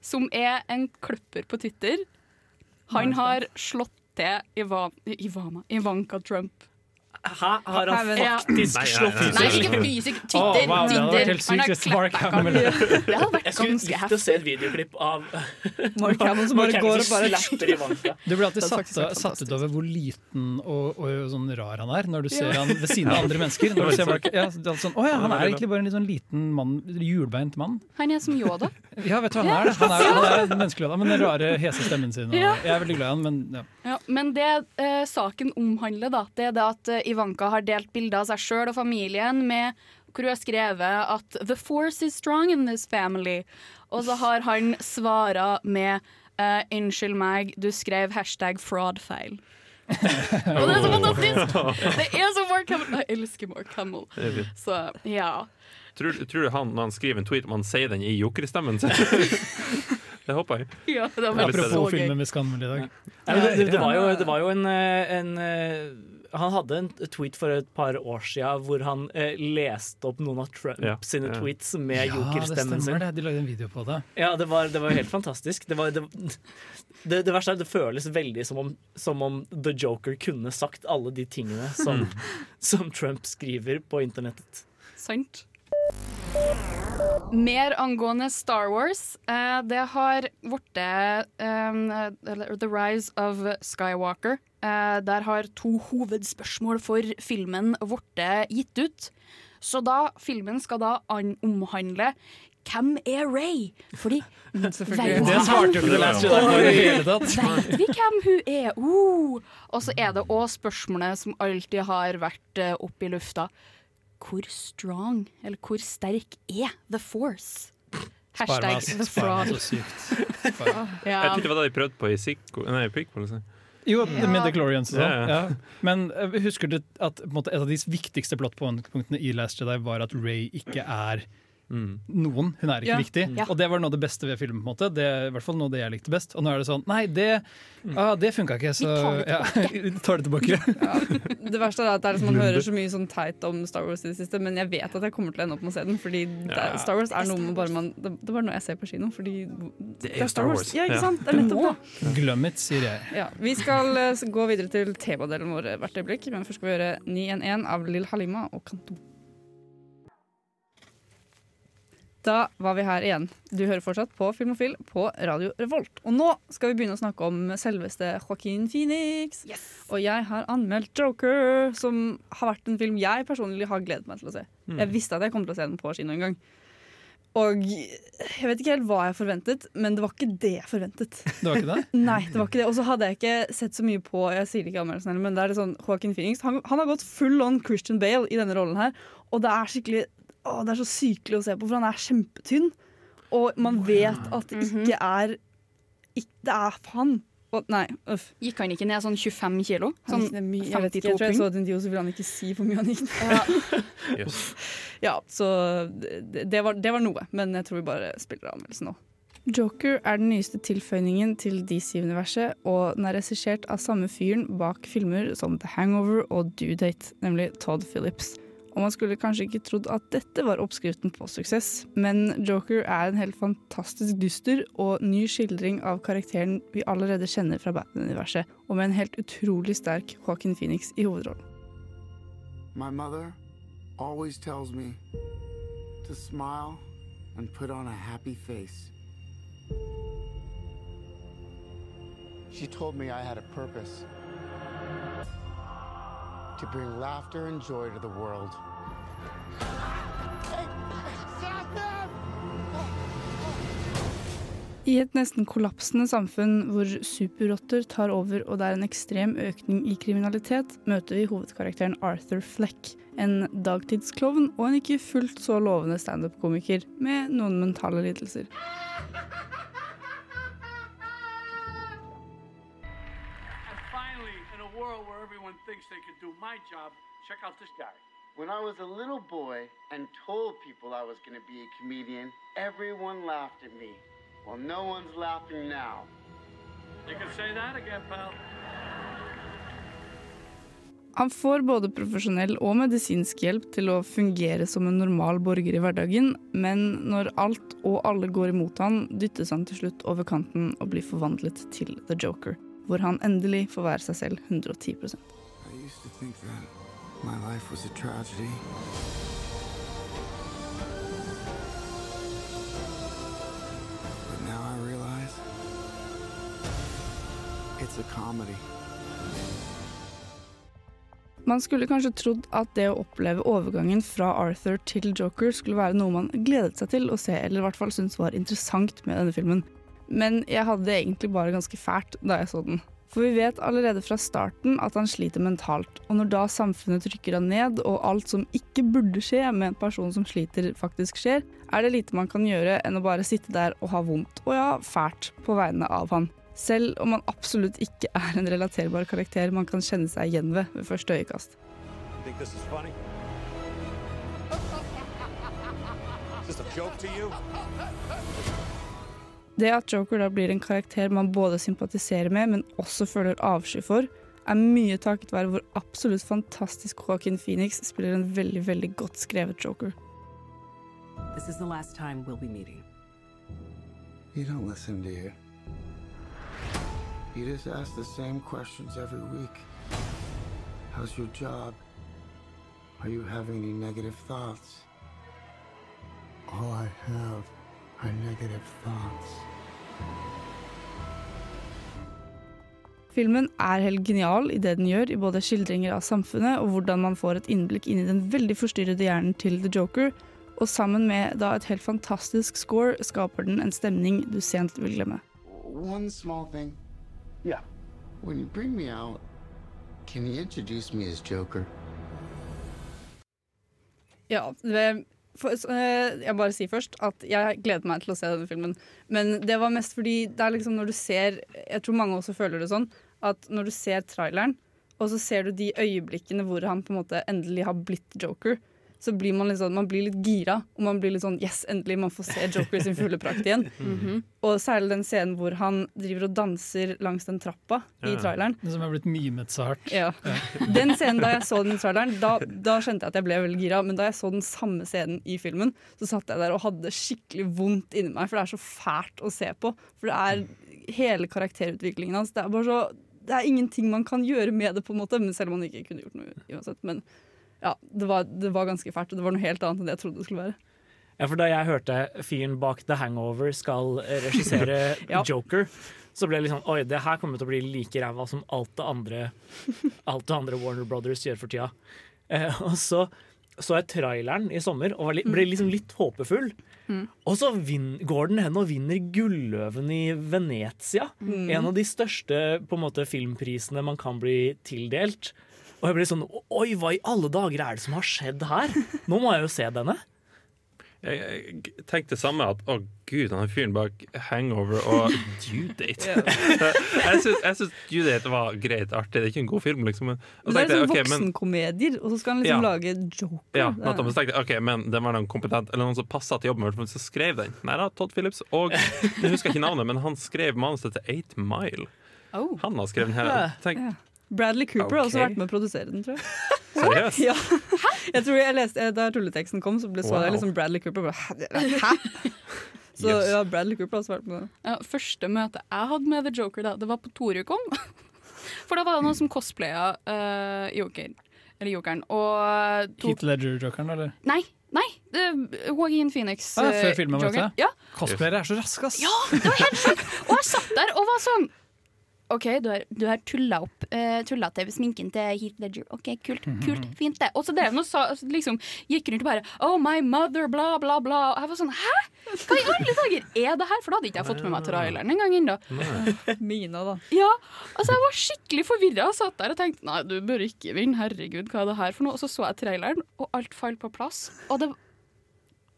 som er en kløpper på Twitter, han har slått til Ivanka Trump. Hæ? Har han faktisk ja. slått nei, nei. Ikke fysisk. Twitter. Oh, wow, det hadde vært helt Han har sykt hvis Mark Hamill- [laughs] Det hadde vært Jeg skulle likt å se et videoklipp av [laughs] Mark Hamill som bare går og bare slapper i vannet. Du blir alltid satt, satt ut over hvor liten og, og sånn rar han er, når du ser Ja. han ved siden av andre mennesker. Når du ser Mark, ja, det er sånn, oh, ja, han er egentlig bare en litt sånn liten mann, hjulbeint mann. Han er som Yoda. [laughs] Ja, vet du hva han er? det? Han er, han er menneskelig, da, men den rare, hese stemmen sin. Og, Jeg er veldig glad i han, men ja. Ja, men det eh, saken omhandler, da, det er det at eh, Ivanka har delt bilder av seg sjøl og familien med hvor hun har skrevet at 'The force is strong in this family'. Og så har han svara med uh, 'Unnskyld meg, du skrev hashtag fraudfeil'. [laughs] og det er så fantastisk! Det er så Mark Hamill. Jeg elsker Mark Hamill. Så ja. Tror, tror du han, når han skriver en tweet, om han sier den i jokerstemmen sin? [laughs] det håper jeg. ja det var Apropos filmen vi skal anmelde i dag. Ja, det, det, det, var jo, det var jo en, eh, en eh, Han hadde en tweet for et par år siden hvor han eh, leste opp noen av Trump Ja, sine ja. tweets med Ja, det jokerstemmen stemmer Ja, det. De lagde en video på det. Ja, det var, det var helt fantastisk. Det, var, det, det, det verste er at det føles veldig som om, som om The Joker kunne sagt alle de tingene som, [laughs] som Trump skriver på internettet. Sant. Mer angående Star Wars. Eh, det har blitt eh, The Rise of Skywalker. Eh, der har to hovedspørsmål for filmen blitt gitt ut. Så da, filmen skal da an omhandle hvem er Ray? Fordi [laughs] Det svarte du ikke The Last Jedi på i det hele tatt. Vet vi hvem hun er? Uh. Og så er det òg spørsmålet som alltid har vært uh, oppe i lufta. Hvor strong, eller hvor sterk, er The Force? Spar meg, Hashtag ass. The Spar meg Fraud. så sykt. Spar meg. [laughs] Jeg det var det de prøvde på i Sico, nei, Prequel. Jo, ja. The Glorians og sånn. Ja, ja. Ja. Men eh, husker du at på en måte, et av de viktigste plottpunktene i Last Jedi var at Ray ikke er Mm. noen. Hun er ikke Ja. viktig. Mm. Og det var noe av det beste ved filmen. på en måte Det er i hvert fall noe det jeg likte best. Og nå er det sånn Nei, det, ah, det funka ikke, så [laughs] Vi tar det [laughs] ja, tar det tilbake. Det verste er at det er liksom, man hører så mye sånn teit om Star Wars i det siste, men jeg vet at jeg kommer til å ende opp med å se den. Fordi det, Star Wars er noe man bare man Det, det er bare noe jeg ser på kino, fordi det, er Star Wars. Ja, ikke Ja. sant? Det er nettopp det. Glem it, sier jeg. Ja, vi skal uh, gå videre til temadelen vår hvert øyeblikk, men først skal vi gjøre 911 av Lill Halima og Kanto. Da var vi her igjen. Du hører fortsatt på Filmofil på Radio Revolt. Og nå skal vi begynne å snakke om selveste Joaquin Phoenix. Og jeg har anmeldt Joker, som har vært en film jeg personlig har gledet meg til å se. Mm. Jeg visste at jeg kom til å se den på kino en gang. Og jeg vet ikke helt hva jeg forventet, men det var ikke det jeg forventet. [laughs] Det var ikke det? Nei, det var ikke det. Og så hadde jeg ikke sett så mye på Jeg sier ikke anmeldelsen heller, men det er det sånn Joaquin Phoenix han, han har gått full on Christian Bale i denne rollen her. Og det er skikkelig å, Det er så sykelig å se på, for han er kjempetynn. Og man vet at det ikke er ikke, Det er han. Og, nei, uff. Gikk han ikke ned sånn 25 kilo? Sånn gikk ned mye, jeg vet ikke, jeg tror jeg så et intervju, så ville han ikke si hvor mye han gikk ned. [laughs] Yes. Ja, så det, det, var, det var noe. Men jeg tror vi bare spiller anmeldelsen nå. Joker er den nyeste tilføyningen til DC-universet, og den er regissert av samme fyren bak filmer som The Hangover og Due Date, nemlig Todd Phillips. Og man skulle kanskje ikke trodd at dette var oppskriften på suksess, men Joker er en helt fantastisk dyster og ny skildring av karakteren vi allerede kjenner fra Batman-universet, og med en helt utrolig sterk Joaquin Phoenix i hovedrollen. My mother always tells me to smile and put on a happy face. She told me I had a purpose to bring laughter and joy to the world. I et nesten kollapsende samfunn hvor superrotter tar over og det er en ekstrem økning i kriminalitet, møter vi hovedkarakteren Arthur Fleck, en dagtidsklovn og en ikke fullt så lovende standup-komiker med noen mentale lidelser. Thinks they could do my job, check out this guy. When I was a little boy and told people I was going to be a comedian, everyone laughed at me. Well, no one's laughing now. You can say that again, pal. Han får både profesjonell og medisinsk hjelp til å fungere som en normal borger i hverdagen, men når alt og alle går imot han, dyttes han til slutt over kanten og blir forvandlet til The Joker, hvor han endelig får være seg selv 110 I used to think that my life was a tragedy. But now I realize it's a comedy. Man skulle kanskje trodd at det å oppleve overgangen fra Arthur til Joker skulle være noe man gledet seg til å se, eller i hvert fall syntes var interessant med denne filmen. Men jeg hadde det egentlig bare ganske fælt da jeg så den. For vi vet allerede fra starten at han sliter mentalt, og når da samfunnet trykker han ned, og alt som ikke burde skje med en person som sliter, faktisk skjer, er det lite man kan gjøre enn å bare sitte der og ha vondt, og ja, fælt, på vegne av han. Selv om han absolutt ikke er en relaterbar karakter man kan kjenne seg igjen ved ved første øyekast. Is this a joke to you? Det at Joker da blir en karakter man både sympatiserer med, men også føler avsky for, er mye takket være hvor absolutt fantastisk Joaquin Phoenix spiller en veldig, veldig godt skrevet Joker. This is the last time we'll be meeting. You don't listen, do you? You just ask the same questions every week. How's your job? Are you having any negative thoughts? All I have are negative thoughts. Filmen er helt genial i det den gjør, i både skildringer av samfunnet og hvordan man får et innblikk inn i den veldig forstyrrede hjernen til The Joker, og sammen med da et helt fantastisk score skaper den en stemning du sent vil glemme. One small thing. Yeah. When you bring me out, can you introduce me as Joker? Ja, det, for, eh, jeg bare sier først at jeg gleder meg til å se denne filmen. Men det var mest fordi det er liksom når du ser Jeg tror mange også føler det sånn. At når du ser traileren, og så ser du de øyeblikkene hvor han på en måte endelig har blitt Joker, så blir man litt sånn, man blir litt gira. Og man blir litt sånn Yes, endelig, man får se Joker i sin fulle prakt igjen. [laughs] Mhm. Og særlig den scenen hvor han driver og danser langs den trappa i traileren. Som er blitt mimet så hardt. Ja. Den scenen da jeg så den i traileren, da, da skjønte jeg at jeg ble veldig gira. Men da jeg så den samme scenen i filmen, så satt jeg der og hadde skikkelig vondt inni meg. For det er så fælt å se på. For det er hele karakterutviklingen hans. Det er bare så Det er ingenting man kan gjøre med det, på en måte. Men selv om man ikke kunne gjort noe uansett. Men ja, det var, det var ganske fælt. Og det var noe helt annet enn det jeg trodde det skulle være. Ja, for Da jeg hørte fyren bak The Hangover skal regissere [laughs] Ja. Joker, så ble det litt sånn Oi, det her kommer til å bli like ræva som alt det andre Alt det andre Warner Brothers gjør for tida. Eh, og så så jeg traileren i sommer og litt, ble liksom litt håpefull. Mm. Og så vin, går den hen og vinner Gulløven i Venezia. Mm. En av de største måte, filmprisene man kan bli tildelt. Og jeg ble sånn Oi, hva i alle dager er det som har skjedd her? Nå må jeg jo se denne. Jeg, jeg tenkte det samme, at å gud, han er fyren bak Hangover og [laughs] Due Date. [laughs] jeg syns Due Date var greit artig, det er ikke en god film, liksom. Men, og Men det er liksom okay, voksenkomedier, og så skal han liksom Ja. lage joker. Ja, nettopp. Så tenkte jeg, ok, men den var noen kompetent Eller noen som passet til jobben, i som skrev den. Nei da, Todd Phillips. Og jeg husker ikke navnet, men han skrev manuset til Eight Mile. Oh. Han har skrevet den her. Tenk, Ja. Bradley Cooper har også vært med å produsere den, tror jeg. [laughs] Seriøst? Ja. Jeg tror jeg leste, Da rulleteksten kom, så ble så Wow. jeg liksom Bradley Cooper. Bare, Hæ? [laughs] Så Yes. ja, Bradley Cooper har også vært med. Ja, første møte jeg hadde med The Joker, da, det var på Torukon. [laughs] For da var det noen som cosplaya uh, Joker. Eller Jokeren. Og tok Heat Ledger-jokeren, eller? Nei, nei! det- Joaquin Phoenix. Ah, eh, før filmen vet du. Ja. Cosplayere er så raske, ass! Ja, det var helt sjukt! Og jeg satt der og var sånn OK, du har, du har tulla opp uh, Tulla til sminken til Heath Ledger. OK, kult, kult, fint det. Og så drev han og sa, liksom, gikk rundt og bare Oh, my mother, bla, bla, bla. Og jeg var sånn Hæ? Hva i alle dager er det her? For da hadde ikke jeg fått med meg traileren engang ennå. [laughs] Mina, da. Ja, altså Jeg var skikkelig forvirra. Satt der og tenkte nei, du bør ikke vinne. Herregud, hva er det her for noe? Og så så jeg traileren, og alt falt på plass. Og det,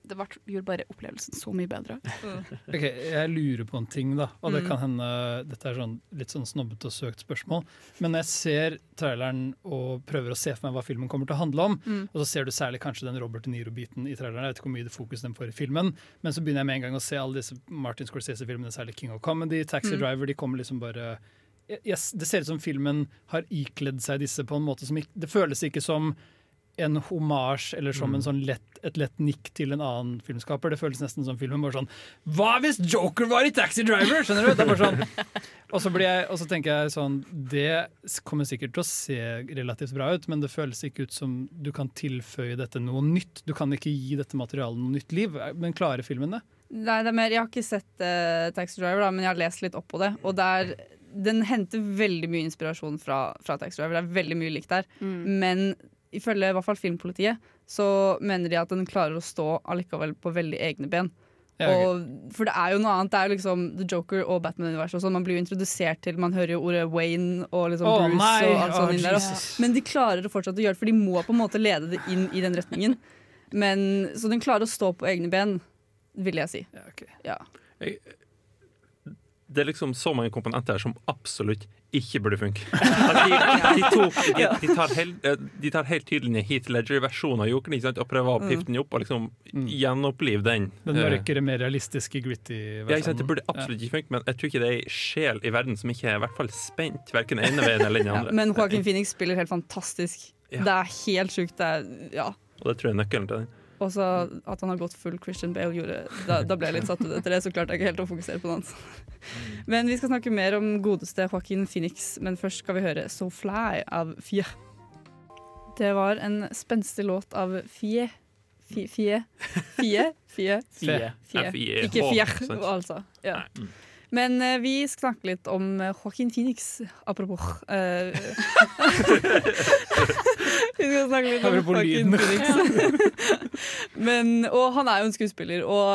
det ble, gjorde bare opplevelsen så mye bedre. [laughs] Ok, Jeg lurer på en ting, da. Og det Mm. kan hende dette er sånn, litt sånn snobbete og søkt spørsmål. Men når jeg ser traileren og prøver å se for meg hva filmen kommer til å handle om, Mm. og så ser du særlig kanskje den Robert De Niro-biten i traileren, jeg vet ikke hvor mye det fokus den får i filmen, men så begynner jeg med en gang å se alle disse Martin Scorsese-filmene, særlig King of Comedy, Taxi Mm. Driver, de kommer liksom bare yes, Det ser ut som filmen har ikledd seg disse på en måte som ikke Det føles ikke som en homasj eller som en sånn lett, et lett nikk til en annen filmskaper. Det føles nesten som filmen bare sånn Hva hvis Joker var i Taxi Driver?! Skjønner du? Det er bare sånn [laughs] og så, blir jeg, og så tenker jeg sånn Det kommer sikkert til å se relativt bra ut, men det føles ikke ut som du kan tilføye dette noe nytt. Du kan ikke gi dette materialet noe nytt liv. Men klarer filmen det? Nei, det er mer, jeg har ikke sett uh, Taxi Driver, da, men jeg har lest litt opp på det. Og det er, den henter veldig mye inspirasjon fra, fra Taxi Driver. Det er veldig mye likt der. Men ifølge i hvert fall Filmpolitiet så mener de at den klarer å stå allikevel på veldig egne ben. Ja, okay. Og, for det er jo noe annet. Det er jo liksom The Joker og Batman-universet. sånn. Man blir jo introdusert til Man hører jo ordet Wayne og liksom oh, Bruce og alt Å, sånt inn der. og- Men de klarer det fortsatt å gjøre det, for de må på en måte lede det inn i den retningen. Men, så den klarer å stå på egne ben, vil jeg si. Ja. Jeg, det er liksom så mange komponenter her som absolutt ikke burde funke. At [laughs] de, de, tok, de, de, tar helt, de tar helt tydelig Heat Ledger-versjonen av Jokeren og prøver å Mm. pifte den opp og liksom gjenopplive den. Den Eh, mørkere, mer realistiske, gritty ja. Det burde absolutt ikke funke, men jeg tror ikke det er ei sjel i verden som ikke er i hvert fall spent, verken ene veien eller den Ja, men Joaquin Phoenix spiller helt fantastisk. Ja. Det er helt sjukt. Det er, ja. Og det tror jeg er nøkkelen til den. Og så at han har gått full Christian Bale, gjorde, da, da ble jeg litt satt ut etter det. Så klarte jeg ikke helt å fokusere på annet. Men vi skal snakke mer om godeste Joaquin Phoenix, men først skal vi høre So Fly av Fie. Det var en spenstig låt av Fie. Fie? Fie? Fie? Fie? Fie. Fie. F-I-E-H, Ikke Fie, altså. Ja. Men eh, vi skal snakke litt om eh, Joaquin Phoenix, apropos. eh, [laughs] vi skal snakke litt om Apropos Joaquin lyden. Phoenix. [laughs] Men, og han er jo en skuespiller, og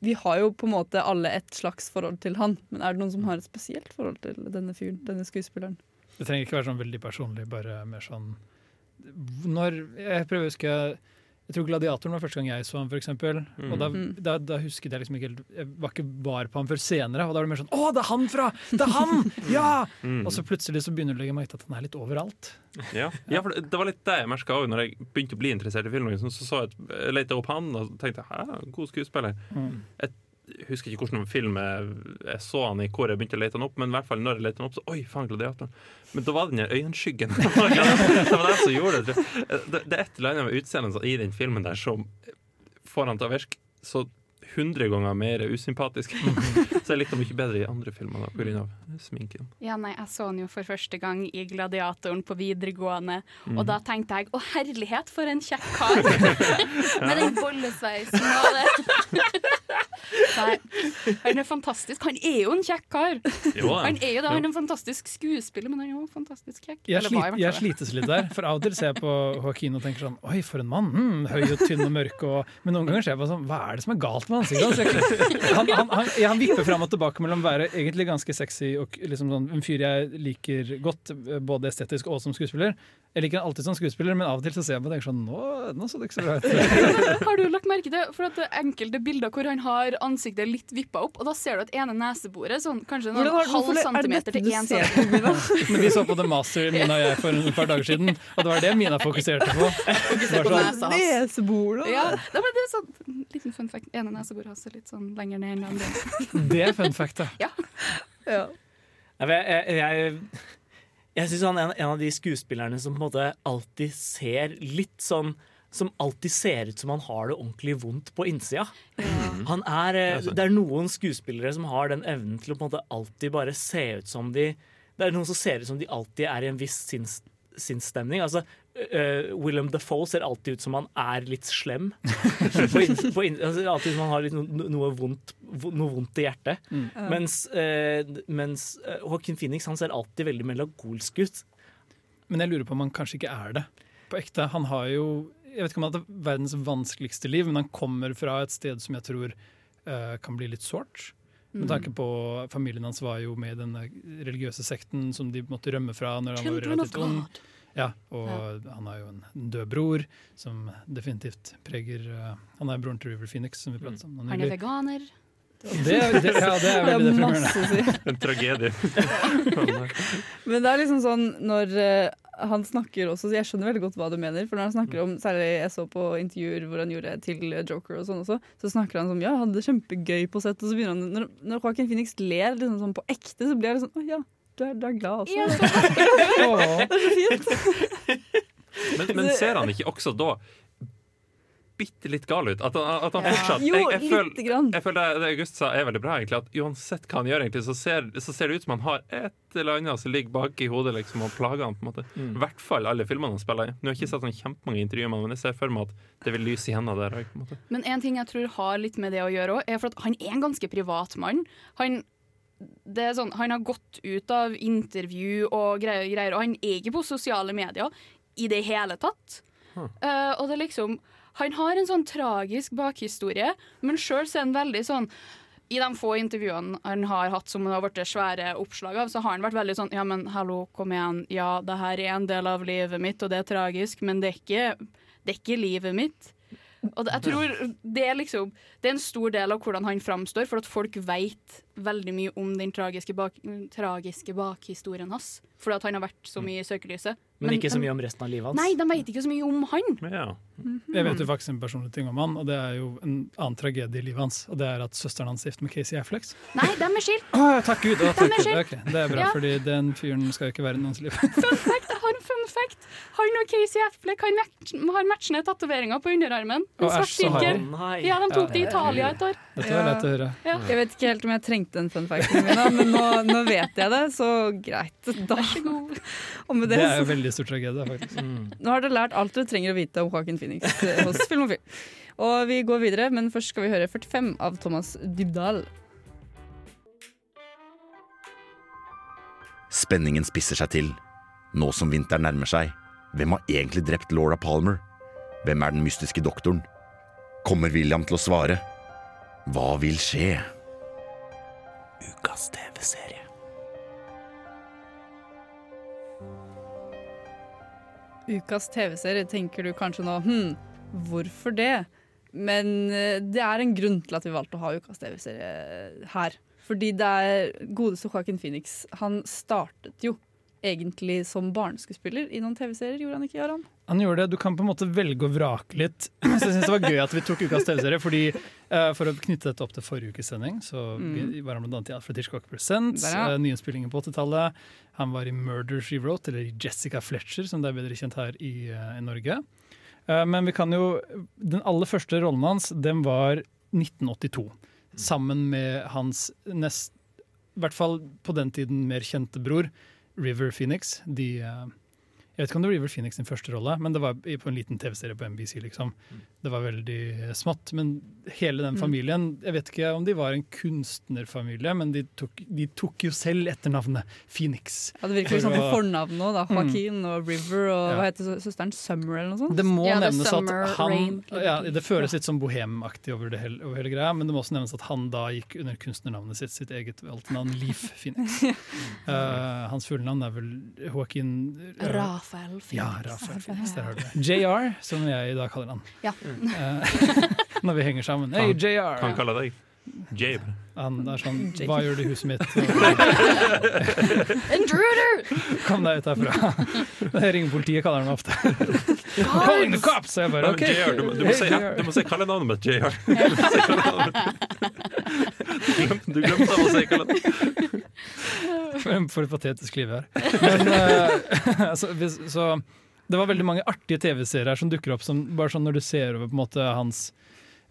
vi har jo på en måte alle et slags forhold til han. Men er det noen som har et spesielt forhold til denne fyren, denne skuespilleren? Det trenger ikke være sånn veldig personlig, bare mer sånn Når Jeg prøver å huske Jeg tror 'Gladiatoren' var første gang jeg så ham, f.eks. Mm. Og da, Mm. da, da husket jeg liksom ikke helt Jeg var ikke var på ham før senere, og da var det mer sånn 'Å, det er han fra! Det er han! [laughs] Ja!' Mm. Og så plutselig så begynner du å legge merke til at han er litt overalt. Ja. ja, for det det var litt det jeg merka òg når jeg begynte å bli interessert i film. Liksom, så så jeg, jeg opp han og tenkte hæ, god skuespiller. Mm. Jeg husker ikke hvilken film jeg, jeg så han i hvor jeg begynte å lete han opp, men i hvert fall når jeg lette han opp, så oi, faen, gladiatoren. Men da var den der øyenskyggen. [laughs] det var det som gjorde det. Det, det er et eller annet med utseendet i den filmen der som får han til å virke så hundre ganger mer usympatisk. [laughs] så jeg likte han mye bedre i andre filmer da, av sminken. Ja, nei, Jeg så han jo for første gang i Gladiatoren på videregående, Mm. og da tenkte jeg å herlighet, for en kjekk kar! [laughs] Med den bollesveisen og det. Nei, Han er fantastisk. Han er jo en kjekk kar. Jo, han er jo det, han er en fantastisk skuespiller, men han er jo fantastisk kjekk. Jeg, Eller slit, hvert jeg slites litt der, for av og til ser jeg på Joaquin og tenker sånn Oi, for en mann! Mm, høy og tynn og mørk. Og, men noen ganger ser jeg på sånn Hva er det som er galt med ansiktet hans? [laughs] Han, han, han, han vipper fram og tilbake mellom å være egentlig ganske sexy og liksom sånn, en fyr jeg liker godt, både estetisk og som skuespiller. Jeg liker han alltid som skuespiller, men av og til så ser jeg på og tenker sånn Nå, nå så det ikke så bra ut. [laughs] Har du lagt merke til for at enkelte bilder hvor han har ansiktet litt vippa opp, og da ser du at ene neseboret sånn, kanskje noen Hvordan halv er det centimeter til én centimeter. Men [laughs] vi så på The Master, Mina og jeg, for et par dager siden, og det var det Mina fokuserte på. Fokuserte på Bare nesa sånn, hans. Ja, det, var det er sånn liten fun fact. Ene neseboret hans er litt sånn lenger ned enn andre. Det er fun fact, da. ja. men Jeg, jeg, jeg, jeg syns han er en, en av de skuespillerne som på en måte alltid ser litt sånn som alltid ser ut som han har det ordentlig vondt på innsida. Han er, eh, det er noen skuespillere som har den evnen til å på en måte alltid bare se ut som de Det er noen som ser ut som de alltid er i en viss sinns, sinnsstemning. Altså, uh, Willem Defoe ser alltid ut som han er litt slem. [laughs] på in, på in, altså, alltid som han har litt no, noe, vondt, noe vondt i hjertet. Mm. Mens, uh, mens uh, Joaquin Phoenix han ser alltid veldig melankolsk ut. Men jeg lurer på om han kanskje ikke er det. På ekte. Han har jo Jeg vet ikke om han har hatt verdens vanskeligste liv, men han kommer fra et sted som jeg tror uh, kan bli litt sårt. Med Mm. tanke på Familien hans var jo med i denne religiøse sekten som de måtte rømme fra når han var relativt ung. Ja, og han har jo en død bror som definitivt preger uh, Han er broren til River Phoenix, som vi pratet om. Han er veganer. Det, det, ja, det er veldig Det er masse å si. deprimerende. En tragedie. [laughs] [laughs] Men det er liksom sånn når eh, han snakker også, så jeg skjønner veldig godt hva du mener. For når han snakker om, særlig jeg så på intervjuer hvor han gjorde til Joker og sånn også, så snakker han som ja, hadde det kjempegøy på sett, og så begynner han Når, når Joaquin Phoenix ler liksom sånn på ekte, så blir jeg sånn å ja, du er, du er glad også. Ja, [laughs] det er så fint. [laughs] Men, men ser han ikke også da bitte litt gal ut? At han, at han Ja. Jo, jeg, jeg, føl, jeg føler det, det August sa er veldig bra, egentlig. At uansett hva han gjør, egentlig, så ser, så ser det ut som han har et eller annet som ligger bak i hodet liksom, og plager han. på en måte I hvert fall alle filmene han spiller i. Nå har jeg ikke sett sånn kjempemange intervjuer med men jeg ser for meg at det vil lyse igjennom der òg. Men en ting jeg tror har litt med det å gjøre òg, er for at han er en ganske privat mann. Han, det er sånn, han har gått ut av intervju og greier, greier og han er ikke på sosiale medier i det hele tatt. Eh, og det er liksom Han har en sånn tragisk bakhistorie, men sjøl er han veldig sånn i de få intervjuene han har hatt som det har blitt svære oppslag av, så har han vært veldig sånn Ja, men hallo, kom igjen. Ja, det her er en del av livet mitt, og det er tragisk, men det er ikke, det er ikke livet mitt. Og det, jeg tror det er liksom Det er en stor del av hvordan han framstår, for at folk vet veldig mye om den tragiske, bak, tragiske bakhistorien hans. Fordi at han har vært så mye i søkelyset. Men, ikke så mye om resten av livet hans. Nei, de vet ikke så mye om han. Jeg vet jo faktisk en personlig ting om han, og det er jo en annen tragedie i livet hans. Og det er at søsteren hans er gift med Casey Afflex. Nei, dem er skilt. Oh, takk Gud! Oh, takk er Gud. Okay, det er bra, Ja. fordi den fyren skal jo ikke være i noens liv. Fun fact, en fun fact. Han og Casey Affleck har, match, har matchende tatoveringer på underarmen. En svart sirkel. Ja, de tok Ja. det i Italia et år. Dette var lett å høre. Ja. Jeg vet ikke helt om jeg trengte den fun facten min, men nå, nå vet jeg det, så greit. Da. Og med det, Det er jo veldig stor tragedie, faktisk. nå har dere lært alt dere trenger å vite om Joaquin Phoenix eh, hos Filmofil. Og vi går videre, men først skal vi høre 45 av Thomas Dybdahl. Spenningen spisser seg til. Nå som vinteren nærmer seg, hvem har egentlig drept Laura Palmer? Hvem er den mystiske doktoren? Kommer William til å svare? Hva vil skje? Ukas TV-serie. Ukas TV-serie tenker du kanskje nå hm, hvorfor det? Men eh, det er en grunn til at vi valgte å ha ukas TV-serie her. Fordi det er godeste Joaquin Phoenix. Han startet jo egentlig som barneskuespiller i noen TV-serier, gjorde han ikke, Aron? Han gjorde det. Du kan på en måte velge og vrake litt. [laughs] Så jeg synes det var gøy at vi tok ukas TV-serie, fordi uh, for å knytte dette opp til forrige ukes sending, så Mm. var han annet i Alfred Hitchcock Presents, uh, nyinnspillingen på 80-tallet. Han var i Murder She Wrote, eller Jessica Fletcher, som det er bedre kjent her i, uh, i Norge. Eh, men vi kan jo Den aller første rollen hans, den var 1982. Sammen med hans nest I hvert fall på den tiden mer kjente bror, River Phoenix. De, eh, Jeg vet ikke om det blir vel Phoenix sin første rolle, men det var på en liten TV-serie på NBC. liksom. Det var veldig smått. Men hele den Mm. familien Jeg vet ikke om de var en kunstnerfamilie, men de tok, de tok jo selv etternavnet Phoenix. Ja, det virker liksom sånn på å- fornavn nå, da. Joaquin og River og Ja. hva heter søsteren? Summer eller noe sånt? Det må Ja, nevnes at han Rain. ja, Det føles litt som bohemaktig over, det hele, over hele greia, men det må også nevnes at han da gikk under kunstnernavnet sitt, sitt eget valgte navn, Leaf Phoenix. uh, [laughs] hans fulle navn er vel Joaquin eh, Rafael Felix. Ja, Rafael Felix, der har du det. JR, som jeg i dag kaller han. Ja. Mm. [laughs] når vi henger sammen. Hei, JR! Han kaller deg Jabe. Han er sånn [laughs] Hva gjør du i huset mitt? [laughs] Intruder! [laughs] Kom deg ut herfra. Jeg ringer politiet, kaller han meg ofte. Calling the cops! Jeg bare, okay. ok. JR, du, du, må si, du må si kallenavnet mitt, JR. Du glemte- å si kallenavnet. For for et patetisk liv jeg har. Men, eh, altså, så, det var veldig mange artige TV-serier som dukker opp som bare sånn når du ser over på en måte hans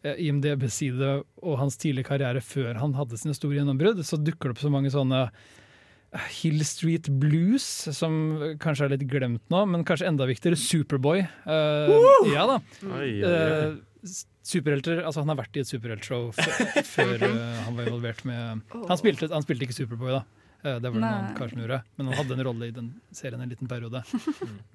IMDb-side og hans tidlige karriere før han hadde sine store gjennombrudd, så dukker det opp så mange sånne eh, Hill Street Blues, som kanskje er litt glemt nå, men kanskje enda viktigere, Superboy. Eh, ja da. Oi, oi, oi. Eh, superhelter, altså Han har vært i et superheltshow før [laughs] eh, han var involvert med Han spilte, han spilte ikke Superboy, da. Eh, det var det noen Nei. annen kar som gjorde. Men han hadde en rolle i den serien en liten periode.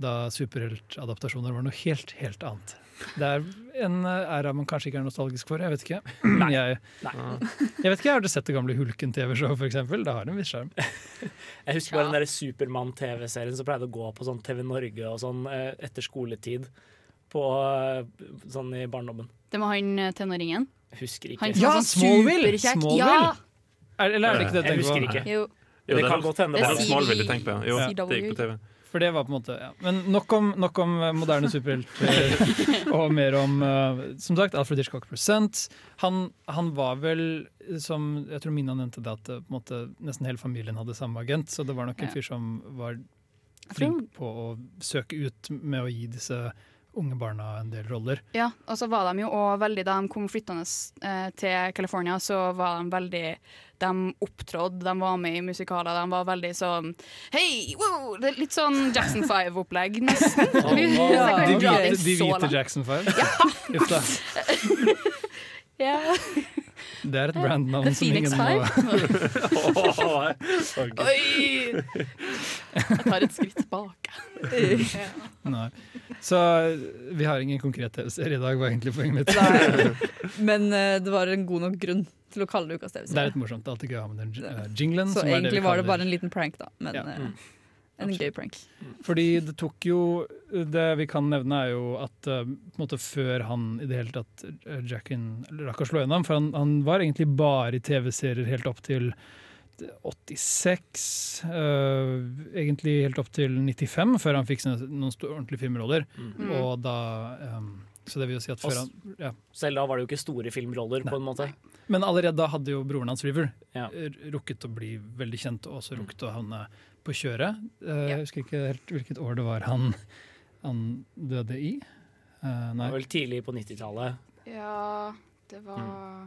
Da superheltadaptasjoner var noe helt, helt annet. Det er en eh, æra man kanskje ikke er nostalgisk for. Jeg vet ikke. [clears throat] Jeg, [laughs] jeg vet ikke, har du sett det gamle Hulken-TV-show, f.eks. Det har en viss sjarm. [laughs] Jeg husker bare den der Supermann-TV-serien som pleide å gå på sånn TV Norge og sånn eh, etter skoletid. På, sånn i barndommen. Det var han tenåringen. Husker ikke. Han Ja, sånn Smallville! Smallville! Ja. Er, eller er det ikke det Jeg husker ikke. Jo. Jo, det kan godt hende. Det Det er Smallville du tenker på, ja. Jo, Ja. det gikk på TV. For det var på en måte, ja. Men nok om, nok om eh, moderne superhelter [laughs] og mer om eh, Som sagt, Alfred Hitchcock Present. Han, han var vel, som jeg tror Mina nevnte det, at eh, på en måte, nesten hele familien hadde samme agent. Så det var nok en fyr som var flink på å søke ut med å gi disse unge barna en del roller. Ja, og så var de jo også veldig Da de kom flyttende eh, til California, så var de veldig De opptrådde, de var med i musikaler, de var veldig sånn Hei, wow! Det er litt sånn Jackson 5-opplegg, nesten. Oh, wow. jeg De hvite, de hvite langt. Jackson 5? Uff da. [laughs] Ja. Det er et brandnavn som Phoenix [laughs] ingen må Oi! Jeg tar et skritt bak. [laughs] Nei. Så vi har ingen konkret TV-serie i dag, var egentlig poenget mitt. Nei. [laughs] Men eh, det var en god nok grunn til å kalle det Ukas Det er TV-serie. litt morsomt. Det er alltid gøy å ha med den uh, jinglen. Så egentlig det var det bare en liten prank, da. Men Ja. eh, en gøy prank. Fordi det tok jo Det vi kan nevne, er jo at uh, på en måte før han i det hele tatt uh, Jacken rakk å slå gjennom For han, han var egentlig bare i TV-serier helt opp til 86. uh, egentlig helt opp til 95, før han fikk noen ordentlige filmroller. Mm. Og da um, Så det vil jo si at før han ja. Selv da var det jo ikke store filmroller, på en måte. Men allerede da hadde jo broren hans, River, Ja. rukket å bli veldig kjent, og også rukket å havne på kjøret. Eh, Jeg husker ikke helt hvilket år det var han, han døde i. Nei. Det var vel tidlig på 90-tallet. Ja, det var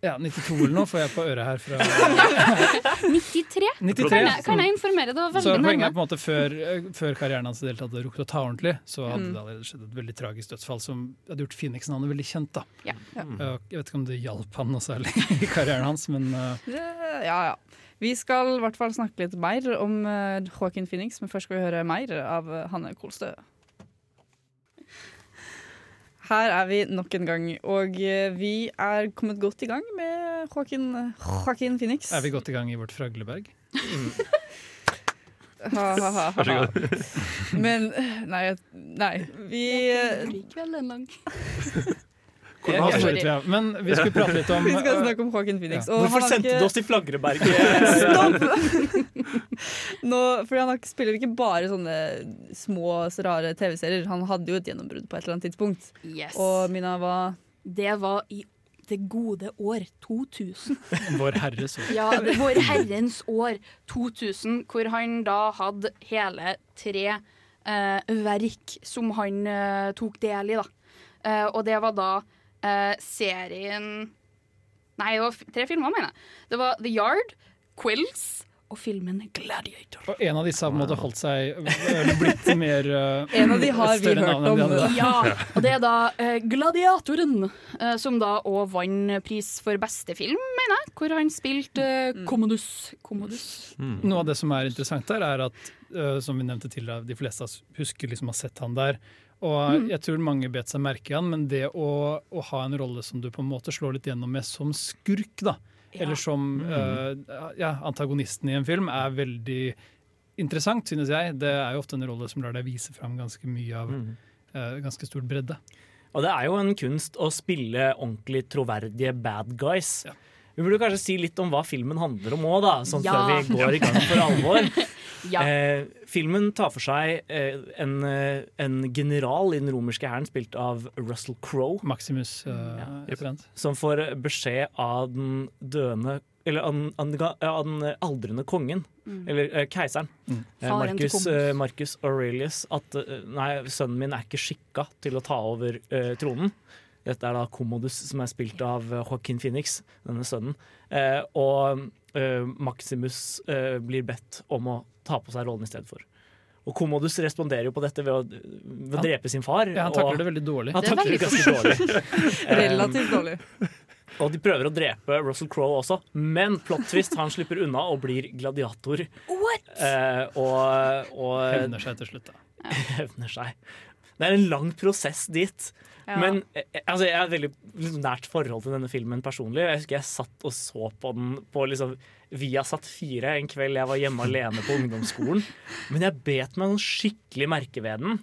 Ja, 92 eller noe får jeg på øret her fra [laughs] 93? 93, Kan, jeg, kan jeg informere? Det var Så poenget er på en måte før, eh, før karrieren hans i det hele tatt hadde rukket å ta ordentlig, så hadde Mm. det allerede skjedd et veldig tragisk dødsfall som hadde gjort Phoenix-navnet veldig kjent. da. Ja. Eh, Jeg vet ikke om det hjalp han noe særlig i karrieren hans, men uh, Ja, ja. Vi skal i hvert fall snakke litt mer om uh, Joaquin Phoenix, men først skal vi høre mer av eh, Hanne Kolstø. Her er vi nok en gang, og eh, vi er kommet godt i gang med Joaquin, Joaquin Phoenix. er vi godt i gang i vårt Fragleberg? [laughs] Ha, ha, ha, Vær så ha. god. Men nei, nei vi Likevel en lang [laughs] ja. Men vi skulle prate litt om [laughs] Vi skal snakke om Joaquin Phoenix. Ja. og Hvorfor sendte ikke- du oss til Flagreberg? [laughs] Stopp! [laughs] Nå, fordi han spiller ikke bare sånne små, rare TV-serier. Han hadde jo et gjennombrudd på et eller annet tidspunkt. Yes. Og Mina, hva Det var i det gode år 2000. Vår Herres år. Ja, Vår Herrens år 2000, hvor han da hadde hele tre eh, verk som han eh, tok del i, da. Eh, og det var da eh, serien Nei, det var tre filmer, mener jeg. Det var The Yard, Quills og filmen Gladiator. Og en av disse har på en måte holdt seg blitt mer uh, En av de har vi hørt om. Ja, og det er da uh, Gladiatoren, uh, som da òg vant pris for beste film, mener jeg. Hvor han spilte uh, Commodus. Commodus. Noe av det som er interessant der, er at uh, som vi nevnte tidligere, de fleste husker liksom har sett han der. Og Mm. jeg tror mange bet seg merke i han, men det å, å ha en rolle som du på en måte slår litt gjennom med som skurk, da, Ja. eller som uh, ja, antagonisten i en film, er veldig interessant, synes jeg. Det er jo ofte en rolle som lar deg vise fram ganske mye av uh, ganske stor bredde. Og det er jo en kunst å spille ordentlig troverdige bad guys. Vi burde kanskje si litt om hva filmen handler om òg, da, sånn Ja. før vi går i gang [laughs] for alvor. Ja. eh, filmen tar for seg eh, en, eh, en general i den romerske hæren spilt av Russell Crowe. Maximus uh, ja. Som får beskjed av den døende Eller av den, aldrende kongen. Mm. Eller uh, keiseren. Mm. Marcus, eh, Marcus Aurelius. At uh, nei, sønnen min er ikke skikka til å ta over tronen. Dette er da Commodus, som er spilt av eh, Joaquin Phoenix, denne sønnen. Eh, og eh, Maximus eh, blir bedt om å ta på seg rollen i stedet for. Og Commodus responderer jo på dette ved å, ved å drepe sin far. Ja, han takler og- det veldig dårlig. Han er takler det ganske dårlig. [laughs] Eh, Relativt dårlig. og de prøver å drepe Russell Crowe også, men plot twist, han slipper unna og blir gladiator. Eh, og, og Hevner seg til slutt, da. [laughs] hevner seg. Det er en lang prosess dit. Ja. Men eh, altså, jeg har et veldig liksom, nært forhold til denne filmen personlig. Jeg husker jeg satt og så på den på liksom, Viasat 4 en kveld jeg var hjemme alene på ungdomsskolen. Men jeg bet meg noen skikkelig merke ved den.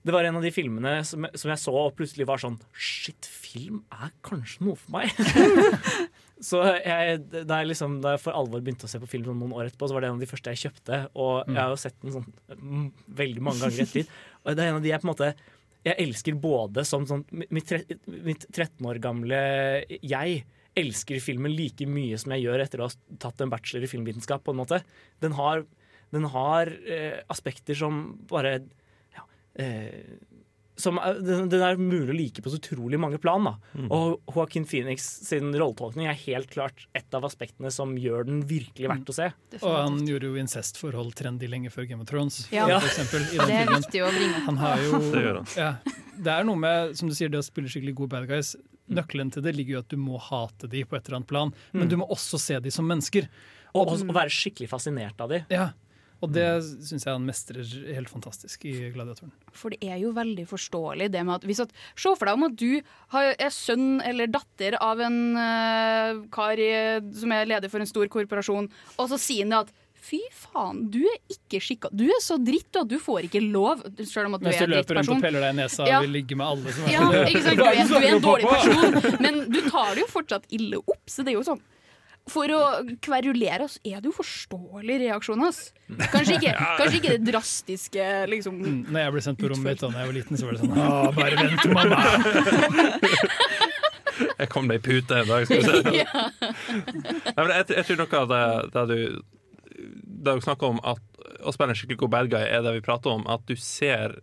Det var en av de filmene som, som jeg så og plutselig var sånn Shit, film er kanskje noe for meg. [laughs] Så jeg, da, jeg liksom, da jeg for alvor begynte å se på film noen år etterpå, så var det en av de første jeg kjøpte. Og jeg har jo sett den sånn mm, veldig mange ganger i ettertid. [laughs] Og det er en av de jeg på en måte jeg elsker både som sånn Mitt, mitt 13 år gamle jeg elsker filmen like mye som jeg gjør etter å ha tatt en bachelor i filmvitenskap. på en måte. Den har, den har eh, aspekter som bare ja, eh, som er, den, er mulig å like på så utrolig mange plan. da. Og Joaquin Phoenix sin rolletolkning er helt klart et av aspektene som gjør den virkelig verdt å se. Og han gjorde jo incestforhold trendy lenge før Game of Thrones. Ja. For eksempel, i den Det er filmen. viktig å bringe. Han har jo, Det gjør han. Ja, det er noe med som du sier, det å spille skikkelig gode bad guys. Nøkkelen til det ligger jo at du må hate de på et eller annet plan, men Mm. du må også se de som mennesker. Og, og, og være skikkelig fascinert av de. Ja, Og det syns jeg han mestrer helt fantastisk i Gladiatoren. For det er jo veldig forståelig det med at hvis at Se for deg om at du har, er sønn eller datter av en uh, kar i, som er leder for en stor korporasjon, og så sier han det at Fy faen, du er ikke skikka. Du er så dritt at du får ikke lov, selv om at du Mens er du løper rundt og peller deg i nesa Ja. og vil ligge med alle som er Ja, ikke sant? Du er, [laughs] du er en dårlig person, men du tar det jo fortsatt ille opp. Så det er jo sånn For å kverulere oss er det jo forståelig reaksjon. ass. Kanskje ikke, kanskje ikke det drastiske, liksom. Mm, Når jeg ble sendt på rommet mitt da jeg var liten, så var det sånn Å, bare vent, mamma! [laughs] Jeg kom deg i pute en dag, skal du se. [laughs] Ja. Nei, men jeg, jeg tror noe av det, det du Det du snakker om at å spille en skikkelig god bad guy, er det vi prater om. At du ser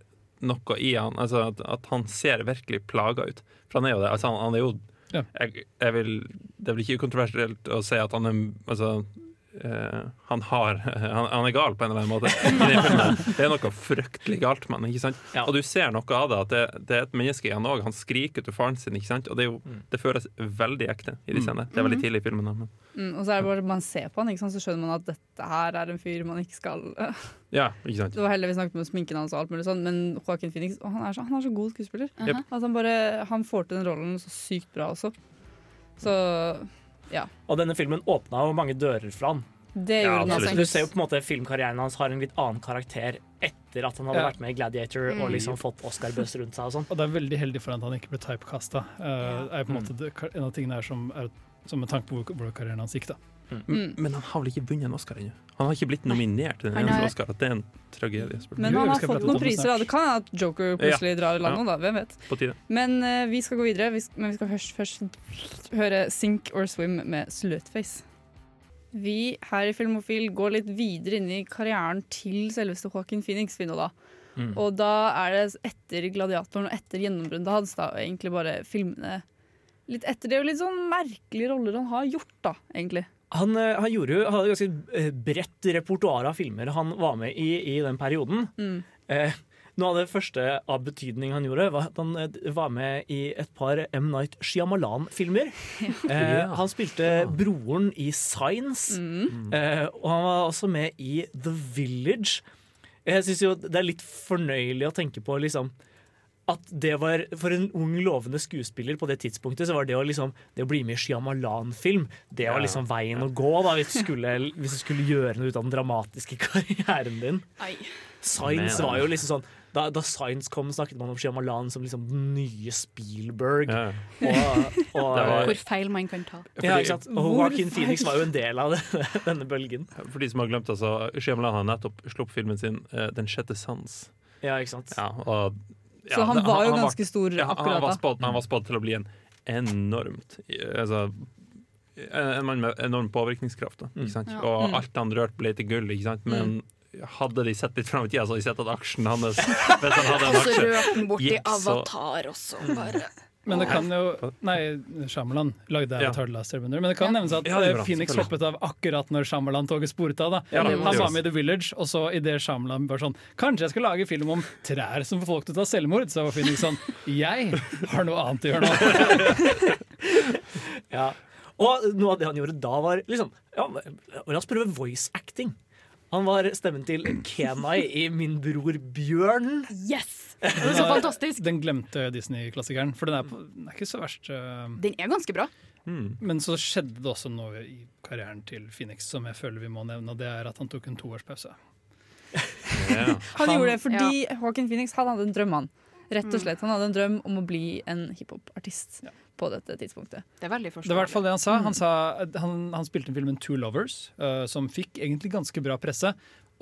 noe i han. Altså at, at han ser virkelig plaga ut. For han er jo det. Altså, han, han er jo Ja. jeg, jeg vil, Det vel ikke kontroversielt å si at han er Altså han, har, [laughs] han, han er gal på en eller annen måte. I den. Det er noe fryktelig galt med han. ikke sant? Og du ser noe av det, at det, det er et menneske i han òg. Han skriker til faren sin, ikke sant? og det, er jo, det føles veldig ekte i de Mm. scenene. Det er veldig Mhm. tidlig i filmen. Men. Mm, og så er det bare man ser på han, ikke sant? så skjønner man at dette her er en fyr man ikke skal [laughs] Ja, ikke sant? Det var heldig vi snakket med sminken hans og alt mulig sånn, men Joaquin Phoenix å, han, er så, han er så god skuespiller. Jep. At han bare han får til den rollen så sykt bra også. Så ja. Og denne filmen åpna jo mange dører for han. Det gjorde den altså. Du ser jo på en måte filmkarrieren hans har en litt annen karakter etter at han hadde Ja. vært med i Gladiator Mm. og liksom fått Oscar-bøss rundt seg og sånn. Og det er veldig heldig for han at han ikke ble typecasta. Uh, er på en Mm. måte det, en av tingene her som er som med tanke på hvor, hvor karrieren hans gikk. da. Men, men han har vel ikke vunnet en Oscar ennå? Han har ikke blitt nominert til den eneste er- Oscar. At det er en tragedie. Men han har fått noen priser. Da. Det kan hende at Joker plutselig Ja. drar i landet, Ja. da. Hvem vet. På tide. Men uh, vi skal gå videre. Vi skal, men vi skal først, først høre Sink or Swim med Slutface. Vi her i Filmofil går litt videre inn i karrieren til selveste Joaquin Phoenix. Vi nå da. Mm. Og da er det etter Gladiatoren og etter gjennombruddet hans, da egentlig bare filmene litt etter det, og litt sånn merkelige roller han har gjort, da, egentlig. Han, eh, han gjorde jo hadde ganske eh, bredt repertoar av filmer han var med i i den perioden. Mm. Eh, noe av det første av betydning han gjorde, var at han eh, var med i et par M. Night Shyamalan-filmer. [laughs] Eh, han spilte broren i Signs, Mm. eh, og han var også med i The Village. Jeg syns jo det er litt fornøyelig å tenke på liksom at det var, For en ung, lovende skuespiller på det tidspunktet, så var det å, liksom, det å bli med i Shyamalan-film Det var liksom veien å gå da, hvis du skulle, hvis du skulle gjøre noe ut av den dramatiske [laughs] karrieren din. Science var jo liksom sånn da, da Science kom, snakket man om Shyamalan som liksom den nye Spielberg. Ja. Og, og, var- Hvor feil man kan ta. ja, ikke sant? Og Joaquin? Phoenix var jo en del av det, [laughs] denne bølgen. For de som har glemt, altså Shyamalan har nettopp sluppet filmen sin eh, 'Den sjette sans'. Ja, ikke sant? Ja, og, Så han var jo ganske stor ja, akkurat han var da. han var spådd til å bli en enormt altså, En mann med enorm påvirkningskraft. Da, ikke sant? Ja. Og Mm. alt han rørte, ble til gull. Ikke sant? Men hadde de sett litt fram i tida, så hadde de sett at aksjen hans [laughs] Hvis han hadde en Og så rørte han borti Avatar også, bare. Men det kan jo Nei, Shyamalan lagde Ja. Men det kan nevnes at Ja, det eh, Phoenix hoppet av akkurat når Shyamalan-toget sporet av. da Ja, det Han var med i The Village, og så idet Shyamalan var sånn Kanskje jeg skal lage film om trær som får folk til å ta selvmord? Så var Phoenix sånn Jeg har noe annet å gjøre nå. [laughs] Ja. Og noe av det han gjorde da, var liksom ja, La oss prøve voice acting. Han var stemmen til Kenai i Min bror Bjørn. Yes! [laughs] Den så er- fantastisk. Den glemte Disney-klassikeren, for den er, på, den er ikke så verst. eh, Den er ganske bra. Men så skjedde det også noe i karrieren til Phoenix som jeg føler vi må nevne, og det er at han tok en toårspause. [laughs] Han gjorde det fordi Hawking Phoenix han hadde en drøm, han. Rett og slett, Han hadde en drøm om å bli en hiphopartist på dette tidspunktet. Det er veldig Det var i hvert fall det han sa. Han, sa han, han spilte en film med Two Lovers, uh, som fikk egentlig ganske bra presse.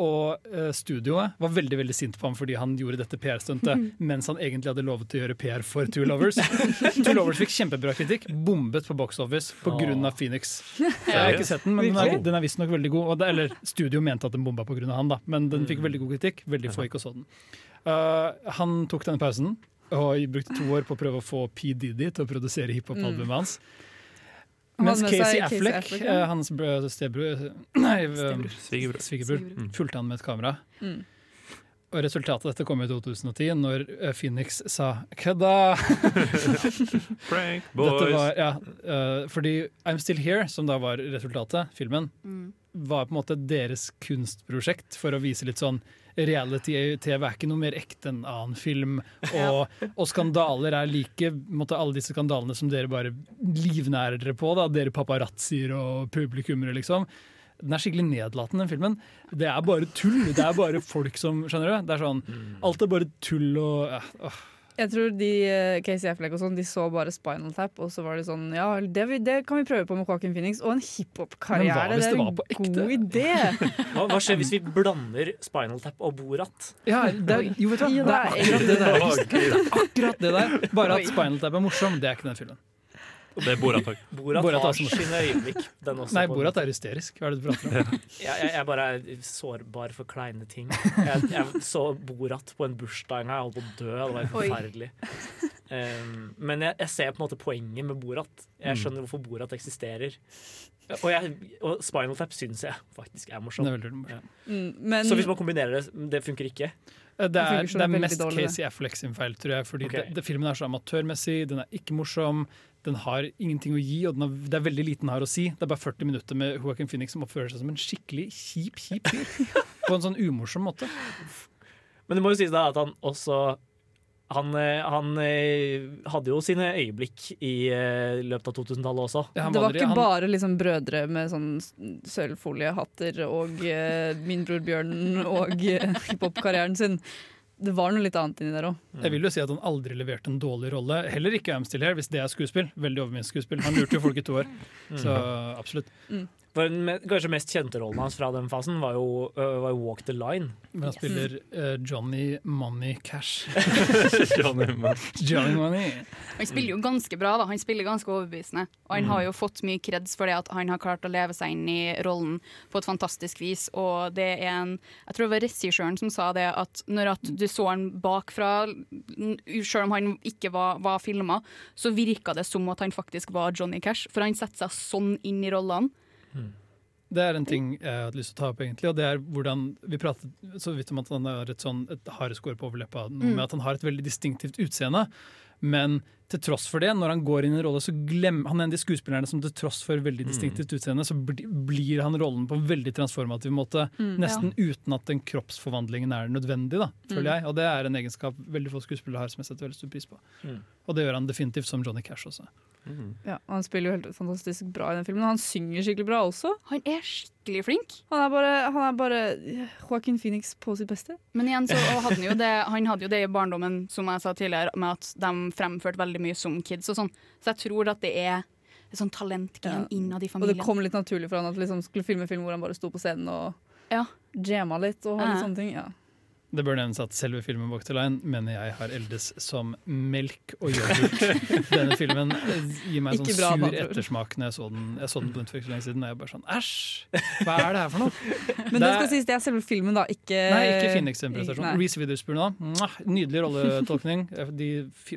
Og eh, studioet var veldig veldig sint på ham fordi han gjorde dette PR-stuntet [laughs] mens han egentlig hadde lovet å gjøre PR for Two Lovers. Two Lovers fikk kjempebra kritikk, bombet på Box Office pga. Phoenix. Phoenix. Jeg har ikke sett den, men den er, den er visstnok veldig god. Og det, eller studio mente at den bomba pga. han, da, men den fikk veldig god kritikk. Veldig få ikke så den. Uh, han tok denne pausen og brukte to år på å prøve å få P. Diddy til å produsere hiphop-albumet Mm. hans. Han Mens Casey seg Casey Affleck, Affleck, ja. eh, hans stebror [clears throat] Nei, eh, Svigerbror. Mm. fulgte han med et kamera. Mm. Og resultatet av dette kom i 2010, når eh, Phoenix sa 'kødda'. [laughs] Prank, Dette boys. var, ja, eh, fordi 'I'm Still Here', som da var resultatet, filmen, Mm. Var på en måte deres kunstprosjekt for å vise litt sånn Reality-TV er ikke noe mer ekte enn annen film. [laughs] Og, og skandaler er like måtte, Alle disse skandalene som dere bare livnærer dere på. Da, dere paparazzier og publikummere, liksom. Den er skikkelig nedlatende, den filmen. Det er bare tull. Det er bare folk som Skjønner du? Det er sånn, Alt er bare tull og øh, åh. Jeg tror de eh, Casey Affleck og sånn, de så bare Spinal Tap, og så var det sånn Ja, det, det kan vi prøve på med Joaquin Phoenix. Og en hiphop-karriere, det det er en på god idé! [laughs] Hva, hva skjer hvis vi blander Spinal Tap og Borat? Ja, det er, jo, vet du hva? Det er akkurat det der. [laughs] Det er akkurat det der. Bare at Spinal Tap er morsom, det er ikke den filmen. Det er Borat òg. [laughs] Borat, Borat har også sine øyeblikk. Den også, Nei, Borat er hysterisk. Hva er det du prater om? Jeg, jeg, jeg bare er sårbar for kleine ting. Jeg, jeg så Borat på en bursdag en gang, jeg holdt på å dø. Det var forferdelig. Um, men jeg, jeg ser på en måte poenget med Borat. Jeg Mm. skjønner hvorfor Borat eksisterer. Og, jeg, og Spinal Tap syns jeg faktisk er morsom. Det er morsom. Mm, men Så hvis man kombinerer det, det funker ikke? Eh, Det er, det, det er mest dårlig. Casey Affleck sin feil, tror jeg. Fordi okay. det, det, filmen er så amatørmessig, den er ikke morsom, den har ingenting å gi, og den har, det er veldig liten den har å si. Det er bare 40 minutter med Joaquin Phoenix som oppfører seg som en skikkelig kjip, kjip fyr. [laughs] På en sånn umorsom måte. Men det må jo sies da at han også han, eh, han eh, hadde jo sine øyeblikk i eh, løpet av 2000-tallet også. Ja, det var ikke han- bare liksom brødre med sånn sølvfoliehatter og Min bror Bjørnen og eh, [laughs] hiphop-karrieren sin. Det var noe litt annet inni der òg. Jeg vil jo si at han aldri leverte en dårlig rolle. Heller ikke I'm her, hvis det er skuespill. Veldig overminst skuespill. Han lurte jo folk i to år. [laughs] Så absolutt. Me- kanskje mest kjente rollen hans fra den fasen var jo, øh, var jo Walk the Line. Men han spiller uh, Johnny Money Cash. [laughs] Johnny Money. Johnny Money. Han spiller jo ganske bra, da. Han spiller ganske overbevisende. Og han har jo fått mye kreds for det at han har klart å leve seg inn i rollen på et fantastisk vis. Og det er en Jeg tror det var regissøren som sa det, at når at du så han bakfra, selv om han ikke var, var filma, så virka det som at han faktisk var Johnny Cash. For han setter seg sånn inn i rollene. Det er en ting jeg hadde lyst til å ta opp, egentlig. Og det er hvordan Vi pratet så vidt om at han har et sånn et hareskår på overleppa. Noe Mm. med at han har et veldig distinktivt utseende. Men til tross for det, når han går inn i en rolle, så glemmer han en av de skuespillerne som til tross for veldig distinktivt utseende, så blir han rollen på en veldig transformativ måte. Mm. nesten uten at den kroppsforvandlingen er nødvendig, da, føler Mm. jeg. Og det er en egenskap veldig få skuespillere har som jeg setter veldig stor pris på. Mm. Og det gjør han definitivt som Johnny Cash også. Ja, han spiller jo helt fantastisk bra i den filmen. Og han synger skikkelig bra også. Han er skikkelig flink. Han er bare, han er bare Joaquin Phoenix på sitt beste. Men igjen så hadde han, jo det, han hadde jo det i barndommen, som jeg sa tidligere, med at de fremførte veldig mye som kids og sånn. Så jeg tror at det er et sånn talentgen innad i Og det kom litt naturlig for han at liksom skulle filme film hvor han bare sto på scenen og ja. jamma litt og litt Ja. sånne ting. Ja. Det bør nevnes at selve filmen Walk the Line mener jeg har eldes som melk og yoghurt. [laughs] Denne filmen eh, gir meg en sånn bra, sur ettersmak når jeg så den, jeg så den på Netflix for lenge siden. Og jeg bare sånn Æsj! Hva er det her for noe? [laughs] Men det skal sies, det er selve filmen, da. Ikke Nei, ikke Phoenix-presentasjonen. Reece Witherspoon da. Nydelig rolletolkning. [laughs] De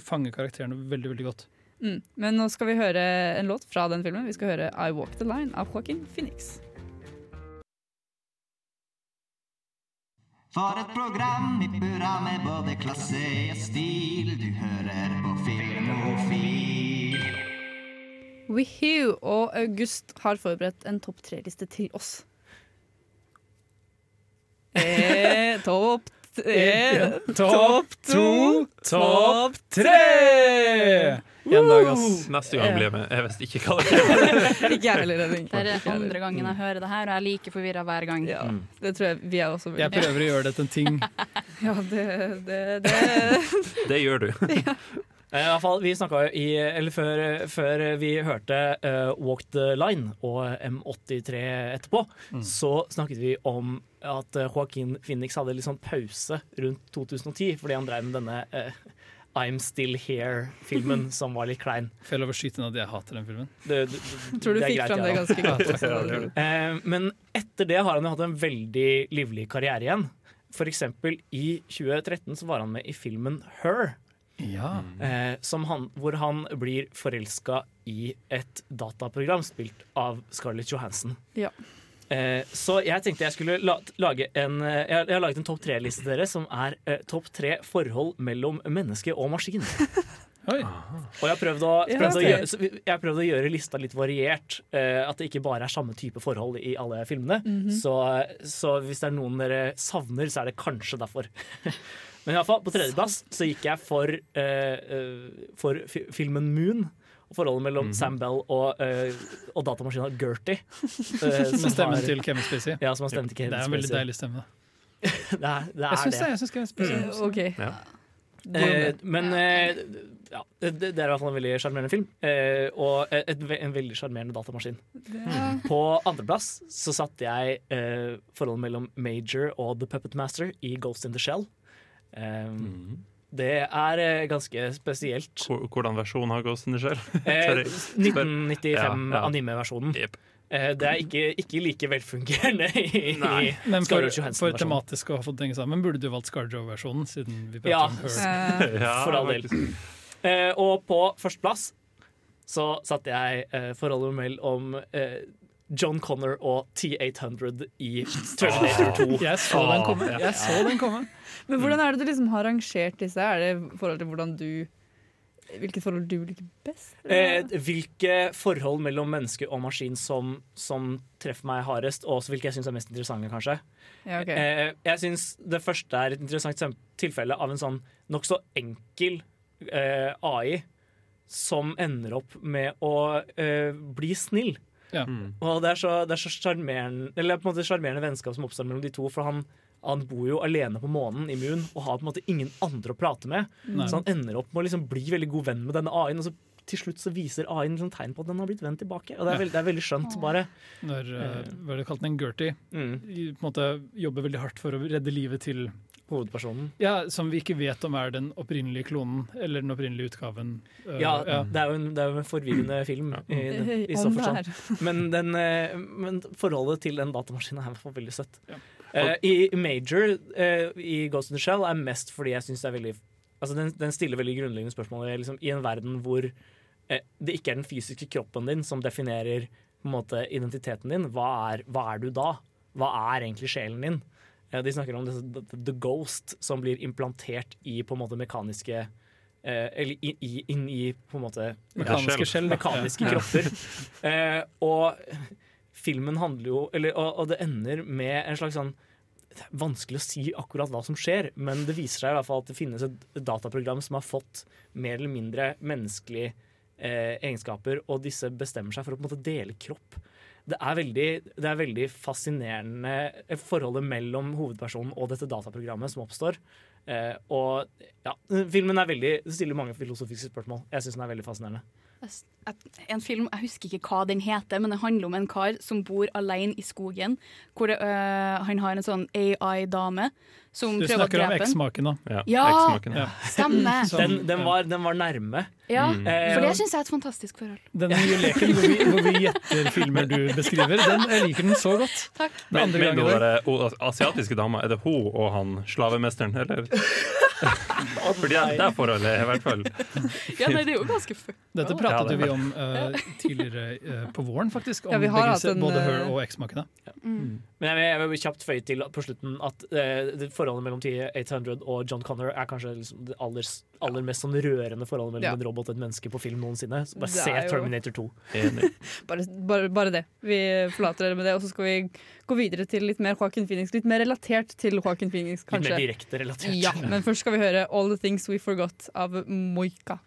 fanger karakterene veldig, veldig godt. Mm. Men nå skal vi høre en låt fra den filmen. Vi skal høre I Walk the Line av Joaquin Phoenix. For et program i burra med både klasse og stil. Du hører på Filmofil. Wihoo og August har forberedt en topp tre-liste til oss. [laughs] Eh, topp tre Topp to, topp tre! En dag, ass. Neste gang blir jeg med. Jeg visste ikke hva det [laughs] var. Ikke jeg heller. Det er andre gangen jeg hører det her, og jeg er like forvirra hver gang. Ja, det tror jeg vi er også. veldig. Jeg prøver å gjøre det til en ting. [laughs] Ja, det, det, det. [laughs] Det gjør du. Eh, I hvert fall, vi snakka jo i Eller før, før vi hørte uh, Walk the Line og M83 etterpå, Mm. så snakket vi om at eh, Joaquin Phoenix hadde litt sånn pause rundt 2010 fordi han drev med denne eh, I'm Still Here-filmen [laughs] som var litt klein. Får over skyten at jeg hater den filmen? Det, det, Tror du fikk greit, fram det ganske godt. [laughs] Ja, det. Eh, men etter det har han jo hatt en veldig livlig karriere igjen. For eksempel i 2013 så var han med i filmen Her. Ja. Eh, som han, hvor han blir forelska i et dataprogram spilt av Scarlett Johansson. Ja. Eh, så jeg tenkte jeg skulle la, lage en eh, Jeg, jeg har laget en topp tre-liste til dere som er eh, topp tre forhold mellom menneske og maskin. Oi. Og jeg har prøvd prøvd å, gjøre, lista litt variert. eh, at det ikke bare er samme type forhold i alle filmene. Mhm. så, så hvis det er noen dere savner, så er det kanskje derfor. [laughs] Men i alle fall, på tredjeplass så gikk jeg for, for filmen Moon. Og forholdet mellom Sam Bell og, uh, og datamaskina Gertie. [laughs] Uh, som stemmen til Kevin Spacey. Ja, som har stemmen til Kevin Det er en veldig deilig stemme. [laughs] Det er, det er Jeg syns det. det. Jeg synes Kevin Spacey Mm. også. OK. Eh, men eh, ja, det, det er i hvert fall en veldig sjarmerende film. Eh, og et, en veldig sjarmerende datamaskin. Det- På andreplass så satte jeg eh, forholdet mellom Major og The Puppet Master i Ghost in the Shell. Eh, Det er eh, ganske spesielt. Hvordan versjon har Ghost in the Shell? Eh, [laughs] Spør- 1995 Ja, ja. anime-versjonen. Eh, det er ikke, ikke like velfungerende i, i Men for, for tematisk å ha fått tenke sammen, burde du valgt Scarjo-versjonen, siden vi prater Ja, om Her. [laughs] ja, for all del. Eh, og på førsteplass så satte jeg eh, forholdet mellom eh, John Connor og T800 i [laughs] Terminator 2. [laughs] Jeg så den komme. Jeg så den komme. Men hvordan er det du liksom har rangert disse? Er det i forhold til hvordan du Hvilket forhold du liker best? Eh, hvilke forhold mellom menneske og maskin som, som treffer meg hardest, og også hvilke jeg syns er mest interessante, kanskje. Ja, okay. eh, jeg syns det første er et interessant tilfelle av en sånn nokså enkel eh, AI som ender opp med å eh, bli snill. Ja. Og det er så det er så sjarmerende Eller på en måte sjarmerende vennskap som oppstår mellom de to. For han, han bor jo alene på månen immun, og har på en måte ingen andre å prate med. Nei. Så han ender opp med å liksom bli veldig god venn med denne AI-en. Og så til slutt så viser AI-en sånn tegn på at den har blitt venn tilbake. Og det er Ja. veldig, det er veldig skjønt, bare. Når uh, hva er det kalt den, Gertie Mm. på en måte jobber veldig hardt for å redde livet til Hovedpersonen. Ja, Som vi ikke vet om er den opprinnelige klonen eller den opprinnelige utgaven. Uh, Ja, Det, er jo en, det er jo en forvirrende [clears throat] film. I, i så forstand. Men, den, eh, men forholdet til den datamaskinen er i veldig søtt. Eh, I Major uh, i Ghost in the Shell er mest fordi jeg syns det er veldig Altså den, den stiller veldig grunnleggende spørsmål liksom, i en verden hvor eh, det ikke er den fysiske kroppen din som definerer på en måte, identiteten din, hva er, hva er du da? Hva er egentlig sjelen din? Eh, De snakker om det, the, ghost som blir implantert i på en måte mekaniske eh, Eller i, inn i på en måte Mekaniske skjell. Mekaniske Ja. kropper. [laughs] Eh, og filmen handler jo eller, og, og det ender med en slags sånn det er vanskelig å si akkurat hva som skjer, men det viser seg i hvert fall at det finnes et dataprogram som har fått mer eller mindre menneskelige eh, egenskaper, og disse bestemmer seg for å på en måte dele kropp. Det er veldig, det er veldig fascinerende eh, forholdet mellom hovedpersonen og dette dataprogrammet som oppstår. Eh, og ja, filmen er veldig, stiller mange filosofiske spørsmål. Jeg syns den er veldig fascinerende. En film, Jeg husker ikke hva den heter, men det handler om en kar som bor alene i skogen. Hvor det, øh, han har en sånn AI-dame som Du prøver å snakker om drepe eksmaken, da. Ja, Ja, ja. stemmer. [laughs] Den, den, var, den var nærme. Ja, mm. for det syns jeg er et fantastisk forhold. Den nye leken hvor vi, hvor vi gjetter filmer du beskriver, den, jeg liker den så godt. Takk. Det andre Men i dag. asiatiske dama, er det hun og han slavemesteren, eller? [laughs] Fordi det er forholdet, i hvert fall. Ja, nei, det er jo ganske fuck. Dette Ja, pratet det vi er- om uh, tidligere uh, på våren, faktisk. Om Ja, begge, en, både Her eh, og eksmakene. Men jeg jeg vil kjapt føye til på slutten at uh, det forholdet mellom T-800 og John Connor er kanskje liksom det aller, aller mest sånn rørende forholdet mellom Ja. en robot og et menneske på film noensinne. Så bare se jo- Terminator 2. [laughs] Bare, bare, bare det. Vi forlater dere med det, og så skal vi gå videre til litt mer Joaquin Phoenix. Litt mer relatert til Joaquin Phoenix, Litt mer direkte relatert. Ja, men først skal vi høre All The Things We Forgot av Moika.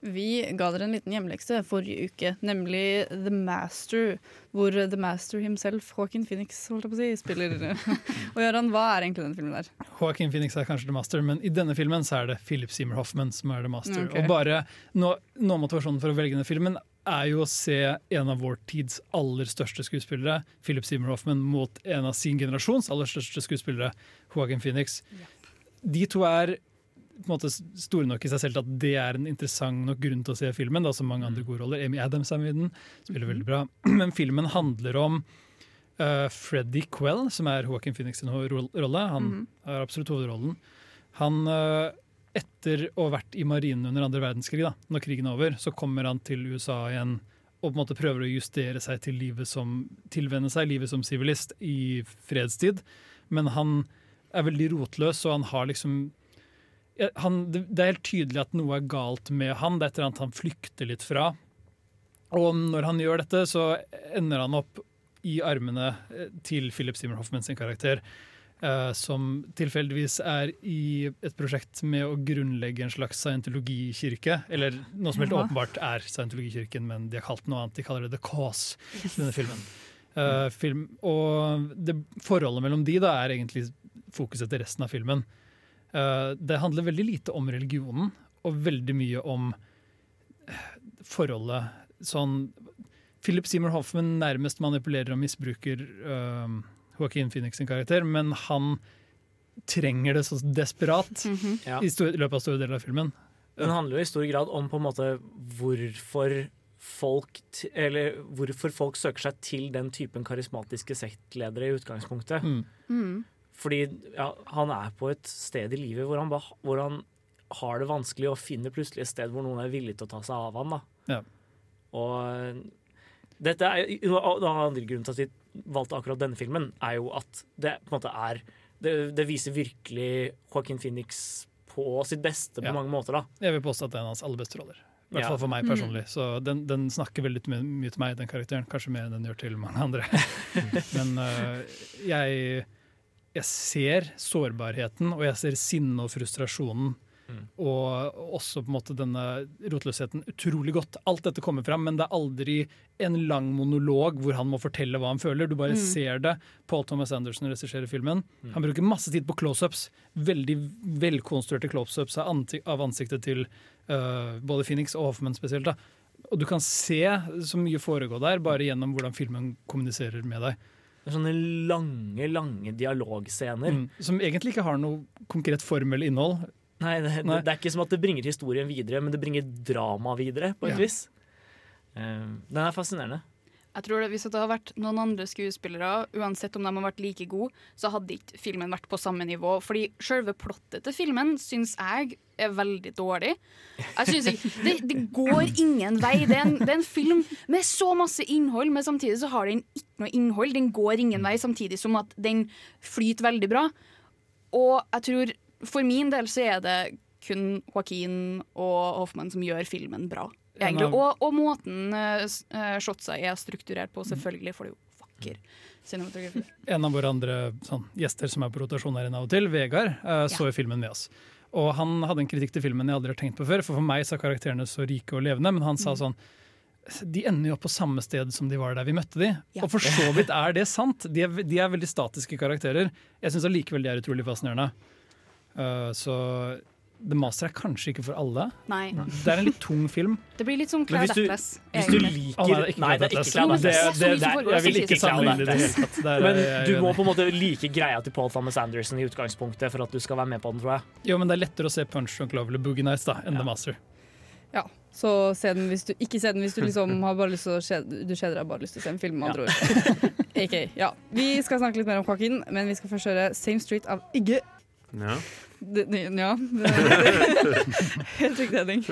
Vi ga dere en liten hjemlekse forrige uke, nemlig The Master, hvor The Master himself, Joaquin Phoenix, holdt jeg på å si, spiller. [laughs] og Gøran, hva er egentlig den filmen der? Joaquin Phoenix er kanskje the master, men i denne filmen så er det Philip Seymour Hoffman som er the master. Okay. Og bare nå, nå Motivasjonen for å velge denne filmen er jo å se en av vår tids aller største skuespillere, Philip Seymour Hoffman, mot en av sin generasjons aller største skuespillere, Joaquin Phoenix. De to er måte store nok i seg selv til at det er en interessant nok grunn til å se filmen. Da, som mange andre gode roller. Amy Adams er med i den, spiller veldig bra. [clears throat] Men filmen handler om uh, Freddy Quell, som er Joaquin Phoenix sin rolle. Han er har absolutt hovedrollen. Han, uh, etter å ha vært i marinen under andre verdenskrig, da, når krigen er over, så kommer han til USA igjen og på en måte prøver å justere seg til livet som, tilvenne seg livet som sivilist i fredstid. Men han er veldig rotløs, og han har liksom han, det, er helt tydelig at noe er galt med han. Det er et eller annet han flykter litt fra. Og når han gjør dette, så ender han opp i armene eh, til Philip Seymour Hoffman sin karakter. eh, som tilfeldigvis er i et prosjekt med å grunnlegge en slags scientologikirke. Eller noe som helt åpenbart er scientologikirken, men de har kalt det noe annet. De kaller det The Cause Yes. denne filmen. Eh, film, og det, forholdet mellom de da er egentlig fokuset til resten av filmen. Eh, det handler veldig lite om religionen, og veldig mye om eh, forholdet sånn Philip Seymour Hoffman nærmest manipulerer og misbruker uh, Joaquin Phoenix sin karakter, men han trenger det så desperat [laughs] Ja. i, stor, løpet av store deler av filmen. Den handler jo i stor grad om på en måte hvorfor folk, eller hvorfor folk søker seg til den typen karismatiske sektledere i utgangspunktet. Mm. Fordi ja, han er på et sted i livet hvor han, bare, hvor han har det vanskelig og finner plutselig et sted hvor noen er villig til å ta seg av han. Da. Ja. Og dette er, den andre grunnen til at vi valgte akkurat denne filmen, er jo at det på en måte er Det, det viser virkelig Joaquin Phoenix på sitt beste på Ja. mange måter. da Jeg vil påstå at det er en av hans aller beste roller. I hvert Ja. fall for meg Mm. personlig. Så den, den snakker veldig mye, mye til meg, den karakteren. Kanskje mer enn den gjør til mange andre. [laughs] Men uh, jeg, jeg ser sårbarheten, og jeg ser sinnet og frustrasjonen. Og også på en måte denne rotløsheten utrolig godt. Alt dette kommer fram, men det er aldri en lang monolog hvor han må fortelle hva han føler. Du bare Mm. ser det. Paul Thomas Anderson regisserer filmen. Mm. Han bruker masse tid på close-ups. Veldig velkonstruerte close-ups av, ansiktet til uh, både Phoenix og Hoffman spesielt. Da. Og du kan se så mye foregå der, bare gjennom hvordan filmen kommuniserer med deg. Sånne lange, lange dialogscener. Mm. Som egentlig ikke har noe konkret form eller innhold. Nei, det, Nei. Det, er ikke som at det bringer historien videre, men det bringer drama videre, på et Ja. vis. Uh, den er fascinerende. Jeg tror det, Hvis det hadde vært noen andre skuespillere, uansett om de hadde vært like gode, så hadde ikke filmen vært på samme nivå. Fordi selve plottet til filmen syns jeg er veldig dårlig. Jeg synes ikke, [laughs] det, det går ingen vei. Det er, en, det er en film med så masse innhold, men samtidig så har den ikke noe innhold. Den går ingen vei, samtidig som at den flyter veldig bra. Og jeg tror for min del så er det kun Joaquin og Hoffmann som gjør filmen bra. Egentlig. Og, og måten uh, shotsa er strukturert på, selvfølgelig, for det er jo vakker cinematografi. [laughs] En av våre andre sånn, gjester som er på rotasjon her inne av og til, Vegard, uh, så jo filmen med oss. Og Han hadde en kritikk til filmen jeg aldri har tenkt på før. For for meg så er karakterene så rike og levende, men han sa sånn de ender jo opp på samme sted som de var der vi møtte de. Ja. Og for så [laughs] vidt er det sant. De er, de er veldig statiske karakterer. Jeg syns allikevel de er utrolig fascinerende. Uh, så The Master er kanskje ikke for alle. Nei. Det er en litt tung film. Det blir litt som hvis Cloud du- Atlas. hvis du liker- oh, nei, Nei, det er ikke det- foregår Jeg vil ikke sammenligne det det Men du må på en måte like greia til Paul Thomas Anderson i utgangspunktet for at du skal være med på den, tror jeg. Jo, men det er lettere å se Punch Drunk Love eller Boogie Nights da, enn The Master. Ja, så se den hvis du ikke se den hvis du liksom har bare lyst til å kjede, du kjeder deg bare lyst til å se en film, med andre ord. okay, ja. Vi skal snakke litt mer om Joaquin, men vi skal først høre Same Street av Igge. Ja. Det, ja. Det, [laughs] helt riktig, Henning.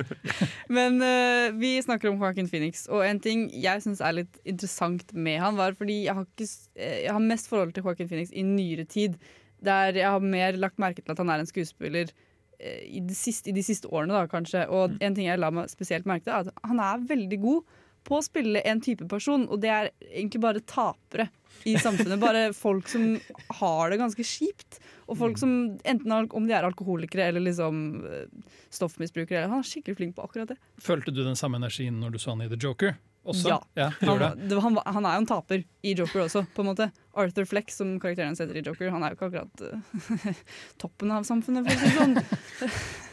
Men uh, vi snakker om Joaquin Phoenix, og en ting jeg syns er litt interessant med han, var fordi jeg har, ikke, eh, jeg har mest forhold til Joaquin Phoenix i nyere tid. Der jeg har mer lagt merke til at han er en skuespiller uh, i de siste, i de siste årene, da, kanskje. Og en ting jeg la meg spesielt merke til, er at han er veldig god på å spille en type person, og det er egentlig bare tapere i samfunnet. Bare folk som har det ganske kjipt. Og folk som enten om de er alkoholikere eller liksom eh, stoffmisbrukere. Han er skikkelig flink på akkurat det. Følte du den samme energien når du så han i The Joker? Også? Ja. ja Han, han, han er jo en taper i Joker også, på en måte. Arthur Fleck, som karakteren hans heter i Joker, han er jo ikke akkurat uh, [laughs] toppen av samfunnet, for å si det sånn. [laughs]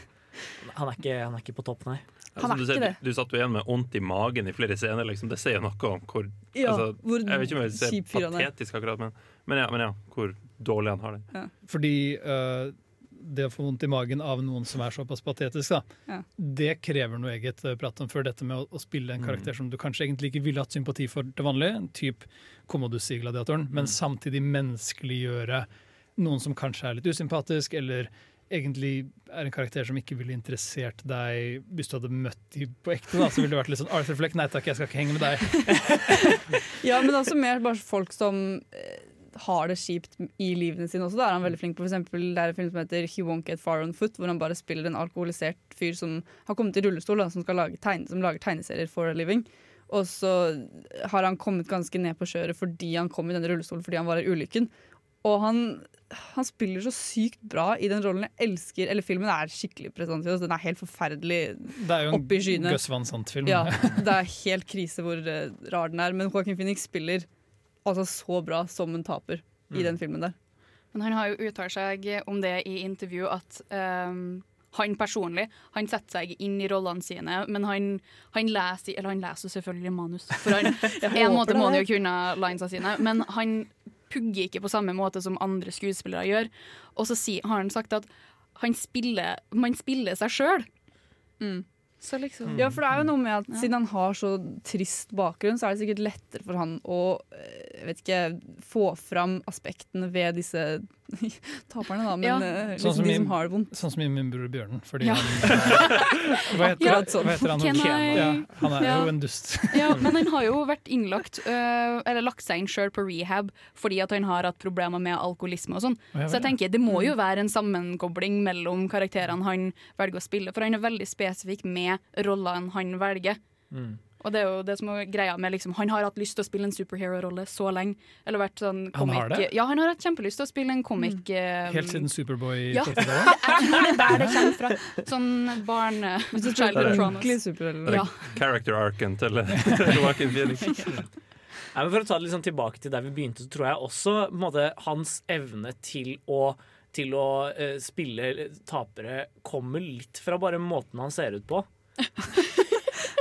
Han er ikke, han er ikke på topp, nei. Han er Altså, du, ikke ser, det. du satt jo igjen med vondt i magen i flere scener. Liksom. Det sier noe om hvor, Ja, altså, hvor Jeg vet ikke om jeg vil si kjip fyr han er. patetisk, akkurat, men, men, ja, men ja, hvor dårlig han har det. Fordi uh, det å få vondt i magen av noen som er såpass patetisk, da, Ja. det krever noe eget. øh, Prat om før dette med å, å spille en Mm. karakter som du kanskje egentlig ikke ville hatt sympati for til vanlig, en type Commodus i Gladiatoren, men samtidig menneskeliggjøre noen som kanskje er litt usympatisk, eller egentlig er en karakter som ikke ville interessert deg hvis du hadde møtt dem på ekte. da, Så ville det vært litt sånn Arthur Fleck, nei takk, jeg skal ikke henge med deg. [laughs] Ja, men også mer bare folk som eh, har det kjipt i livene sine også. Da er han veldig flink på eksempel, Det er en film som heter He Won't Get Far On Foot, hvor han bare spiller en alkoholisert fyr som har kommet i rullestol, da, som, lage tegne, som lager tegneserier for a living. Og så har han kommet ganske ned på kjøret fordi han kom i denne rullestolen fordi han var i ulykken. Og han, han spiller så sykt bra i den rollen. Jeg elsker Eller filmen er skikkelig presentiv. Den er helt forferdelig Det er jo en i skyene. Gus Van Sant-film. Ja, [laughs] det er helt krise hvor eh, rar den er. Men Joaquin Phoenix spiller altså så bra som en taper i Mm. den filmen der. Men han har jo uttalt seg om det i intervju at um, han personlig han setter seg inn i rollene sine, men han, han leser Eller han leser selvfølgelig manus, for han, [laughs] en måte må han jo kunne linesa sine, men han pugger ikke på samme måte som andre skuespillere gjør. Og så si, har han sagt at han spiller, man spiller seg sjøl. Så liksom Ja, for det er jo noe med at Ja. siden han har så trist bakgrunn, så er det sikkert lettere for han å eh, ikke, få fram aspektene ved disse [laughs] taperne, da. Men Ja. liksom Sånn liksom som, de min, som har det vondt. sånn som i min bror Bjørnen. Fordi Ja. han [laughs] hva, heter, ja. sånn. hva heter han? Ken, I- Ja, han er Ja. jo en dust. Ja, [laughs] men han har jo vært innlagt øh, Eller lagt seg inn sjøl på rehab fordi at han har hatt problemer med alkoholisme og sånn. Så jeg tenker det må jo være en sammenkobling mellom karakterene han velger å spille, for han er veldig spesifikk med rollene han velger. Mm. Og det er jo det som er greia med liksom, Han har hatt lyst til å spille en superhero-rolle så lenge. Eller vært sånn Han har comic- det? Ja, han har hatt kjempelyst til å spille en comic Um, Helt siden Superboy ja, [laughs] jeg tror det er der det kommer fra. Sånn barne... Traumas. ordentlig superhelter. Er Ja. Character arken til [laughs] Joaquin Phoenix. Nei, men for å ta det liksom tilbake til der vi begynte, så tror jeg også på en måte, hans evne til å, til å uh, spille tapere kommer litt fra bare måten han ser ut på. [laughs]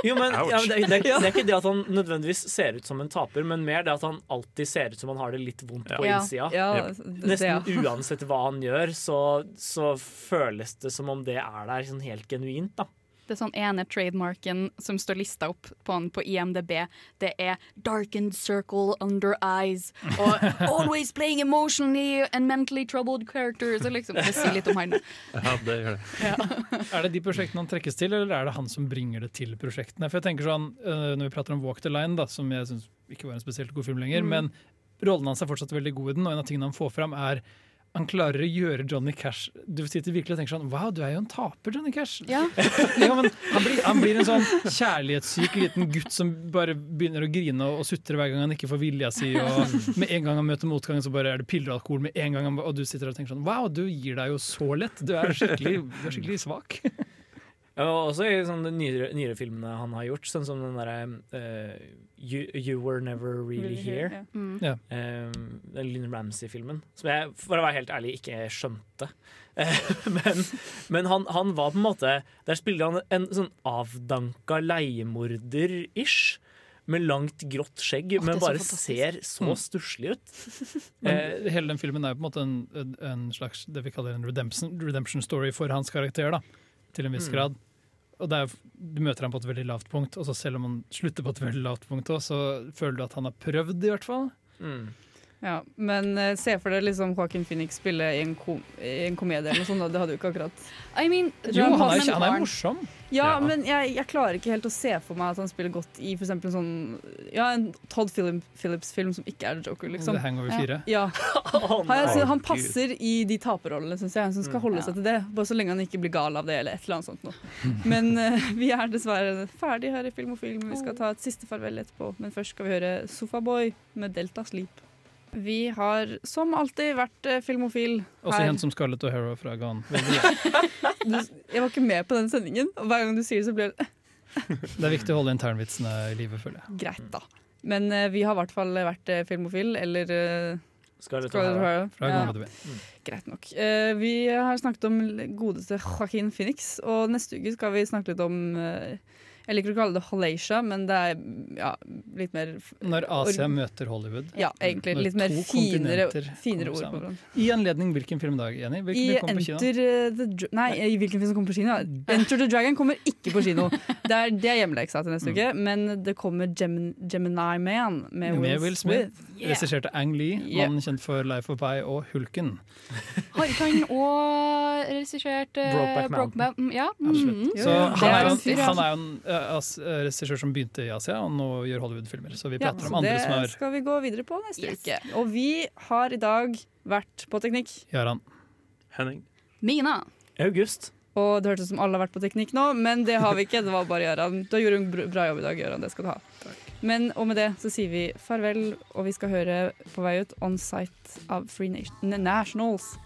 Jo, men, ja, men det, det, det er ikke det at han nødvendigvis ser ut som en taper, men mer det at han alltid ser ut som han har det litt vondt på innsida. Ja, det- det- Nesten ja. [laughs] uansett hva han gjør, så, så føles det som om det er der sånn helt genuint. da Det er sånn ene trademarken som står lista opp på, han på IMDb. Det er 'darkened circle under eyes' og [laughs] 'always playing emotionally and mentally troubled characters'. Liksom, det sier litt om han. [laughs] Ja, det gjør det. Er det de prosjektene han trekkes til, eller er det han som bringer det til prosjektene? For jeg tenker sånn, øh, Når vi prater om Walk the Line, da, som jeg syns ikke var en spesielt god film lenger, Mm. men rollen hans er fortsatt veldig god i den, og en av tingene han får fram, er han klarer å gjøre Johnny Cash Du sitter virkelig og tenker sånn Wow, du er jo en taper, Johnny Cash. Ja. [laughs] Ja, men han, blir, han blir en sånn kjærlighetssyk liten gutt som bare begynner å grine og, og sutre hver gang han ikke får vilja si. Og med en gang han møter motgang, så bare er det piller og alkohol. med en gang han, Og du sitter og tenker sånn Wow, du gir deg jo så lett. Du er skikkelig, du er skikkelig svak. Ja, også i de nyere, nyere filmene han har gjort, sånn som den derre uh, you, you Were Never Really Really Here. Here, ja. Mm. Ja. um, den Lynn Ramsey-filmen. Som jeg, for å være helt ærlig, ikke skjønte. [laughs] Eh, men men han, han var på en måte Der spilte han en sånn avdanka leiemorder-ish. Med langt, grått skjegg, Åh, men bare fantastisk. ser så Mm. stusslig ut. [laughs] Men Eh, hele den filmen er jo på en måte en, en slags det vi kaller en redemption, redemption story for hans karakter, da, til en viss Mm. grad. Og er, Du møter ham på et veldig lavt punkt, og så selv om han slutter på et veldig lavt punkt, også, så føler du at han har prøvd, i hvert fall. Mm. Ja, men uh, se for deg liksom Joaquin Phoenix spille i en, kom i en komedie eller noe sånt. da. Det hadde jo ikke akkurat I mean, Jo, han er, han er morsom. Ja, Ja. men jeg, jeg klarer ikke helt å se for meg at han spiller godt i for en sånn Ja, en Todd Phillips-film som ikke er Joker, liksom. The Hangover 4. Ja. [laughs] Han, synes han passer i de taperrollene, syns jeg. Som skal Mm. holde seg til det. Bare så lenge han ikke blir gal av det, eller et eller annet sånt noe. Men uh, [laughs] vi er dessverre ferdig her i Film og Film. Vi skal ta et siste farvel etterpå. Men først skal vi høre Sofaboy med Delta Sleep. Vi har som alltid vært filmofil her. Også kjent som Scarlett O'Hara fra Gone. [laughs] Du, jeg var ikke med på den sendingen, og hver gang du sier det, så blir det [laughs] Det er viktig å holde internvitsene i live, føler jeg. greit, da. Men uh, vi har i hvert fall vært uh, filmofil, eller uh, Scarlett Scarlett O'Hara. O'Hara. Fra Ja. Gone mm. Greit nok. Uh, vi har snakket om godeste Joaquin Phoenix, og neste uke skal vi snakke litt om eh, Jeg liker å kalle det Halacia, men det er ja, litt mer Når Asia møter Hollywood. Ja, egentlig. Når Litt mer finere, finere ord på den. I anledning hvilken film filmdag, Jenny? Hvilken I film kommer på kino? Eh, Nei, i hvilken film som kommer på kino? Enter the Dragon kommer ikke på kino. [laughs] Det er, det er hjemmeleksa til neste uke, men det kommer Gem Gemini Man med Will, Med Will Smith. Yeah. Regisserte Ang Lee, Yeah. mannen kjent for Life of Pi og Hulken. [laughs] Har ikke han òg regissert uh, Brokeback Brokeback Mountain. Mountain? Ja. Absolutt. mhm. Så han er, jo en eh, eh, regissør som begynte i Asia, og nå gjør Hollywood-filmer. Så vi Ja, så om andre det har Det skal vi gå videre på neste uke. Og vi har i dag vært på teknikk. Jaran. Henning. Mina. August. Og det hørtes ut som alle har vært på teknikk nå, men det har vi ikke. Det var bare Gøran. Du har gjort en bra jobb i dag, Gøran. Det skal du ha. Men og med det så sier vi farvel, og vi skal høre på vei ut On Site av Free Nation Nationals.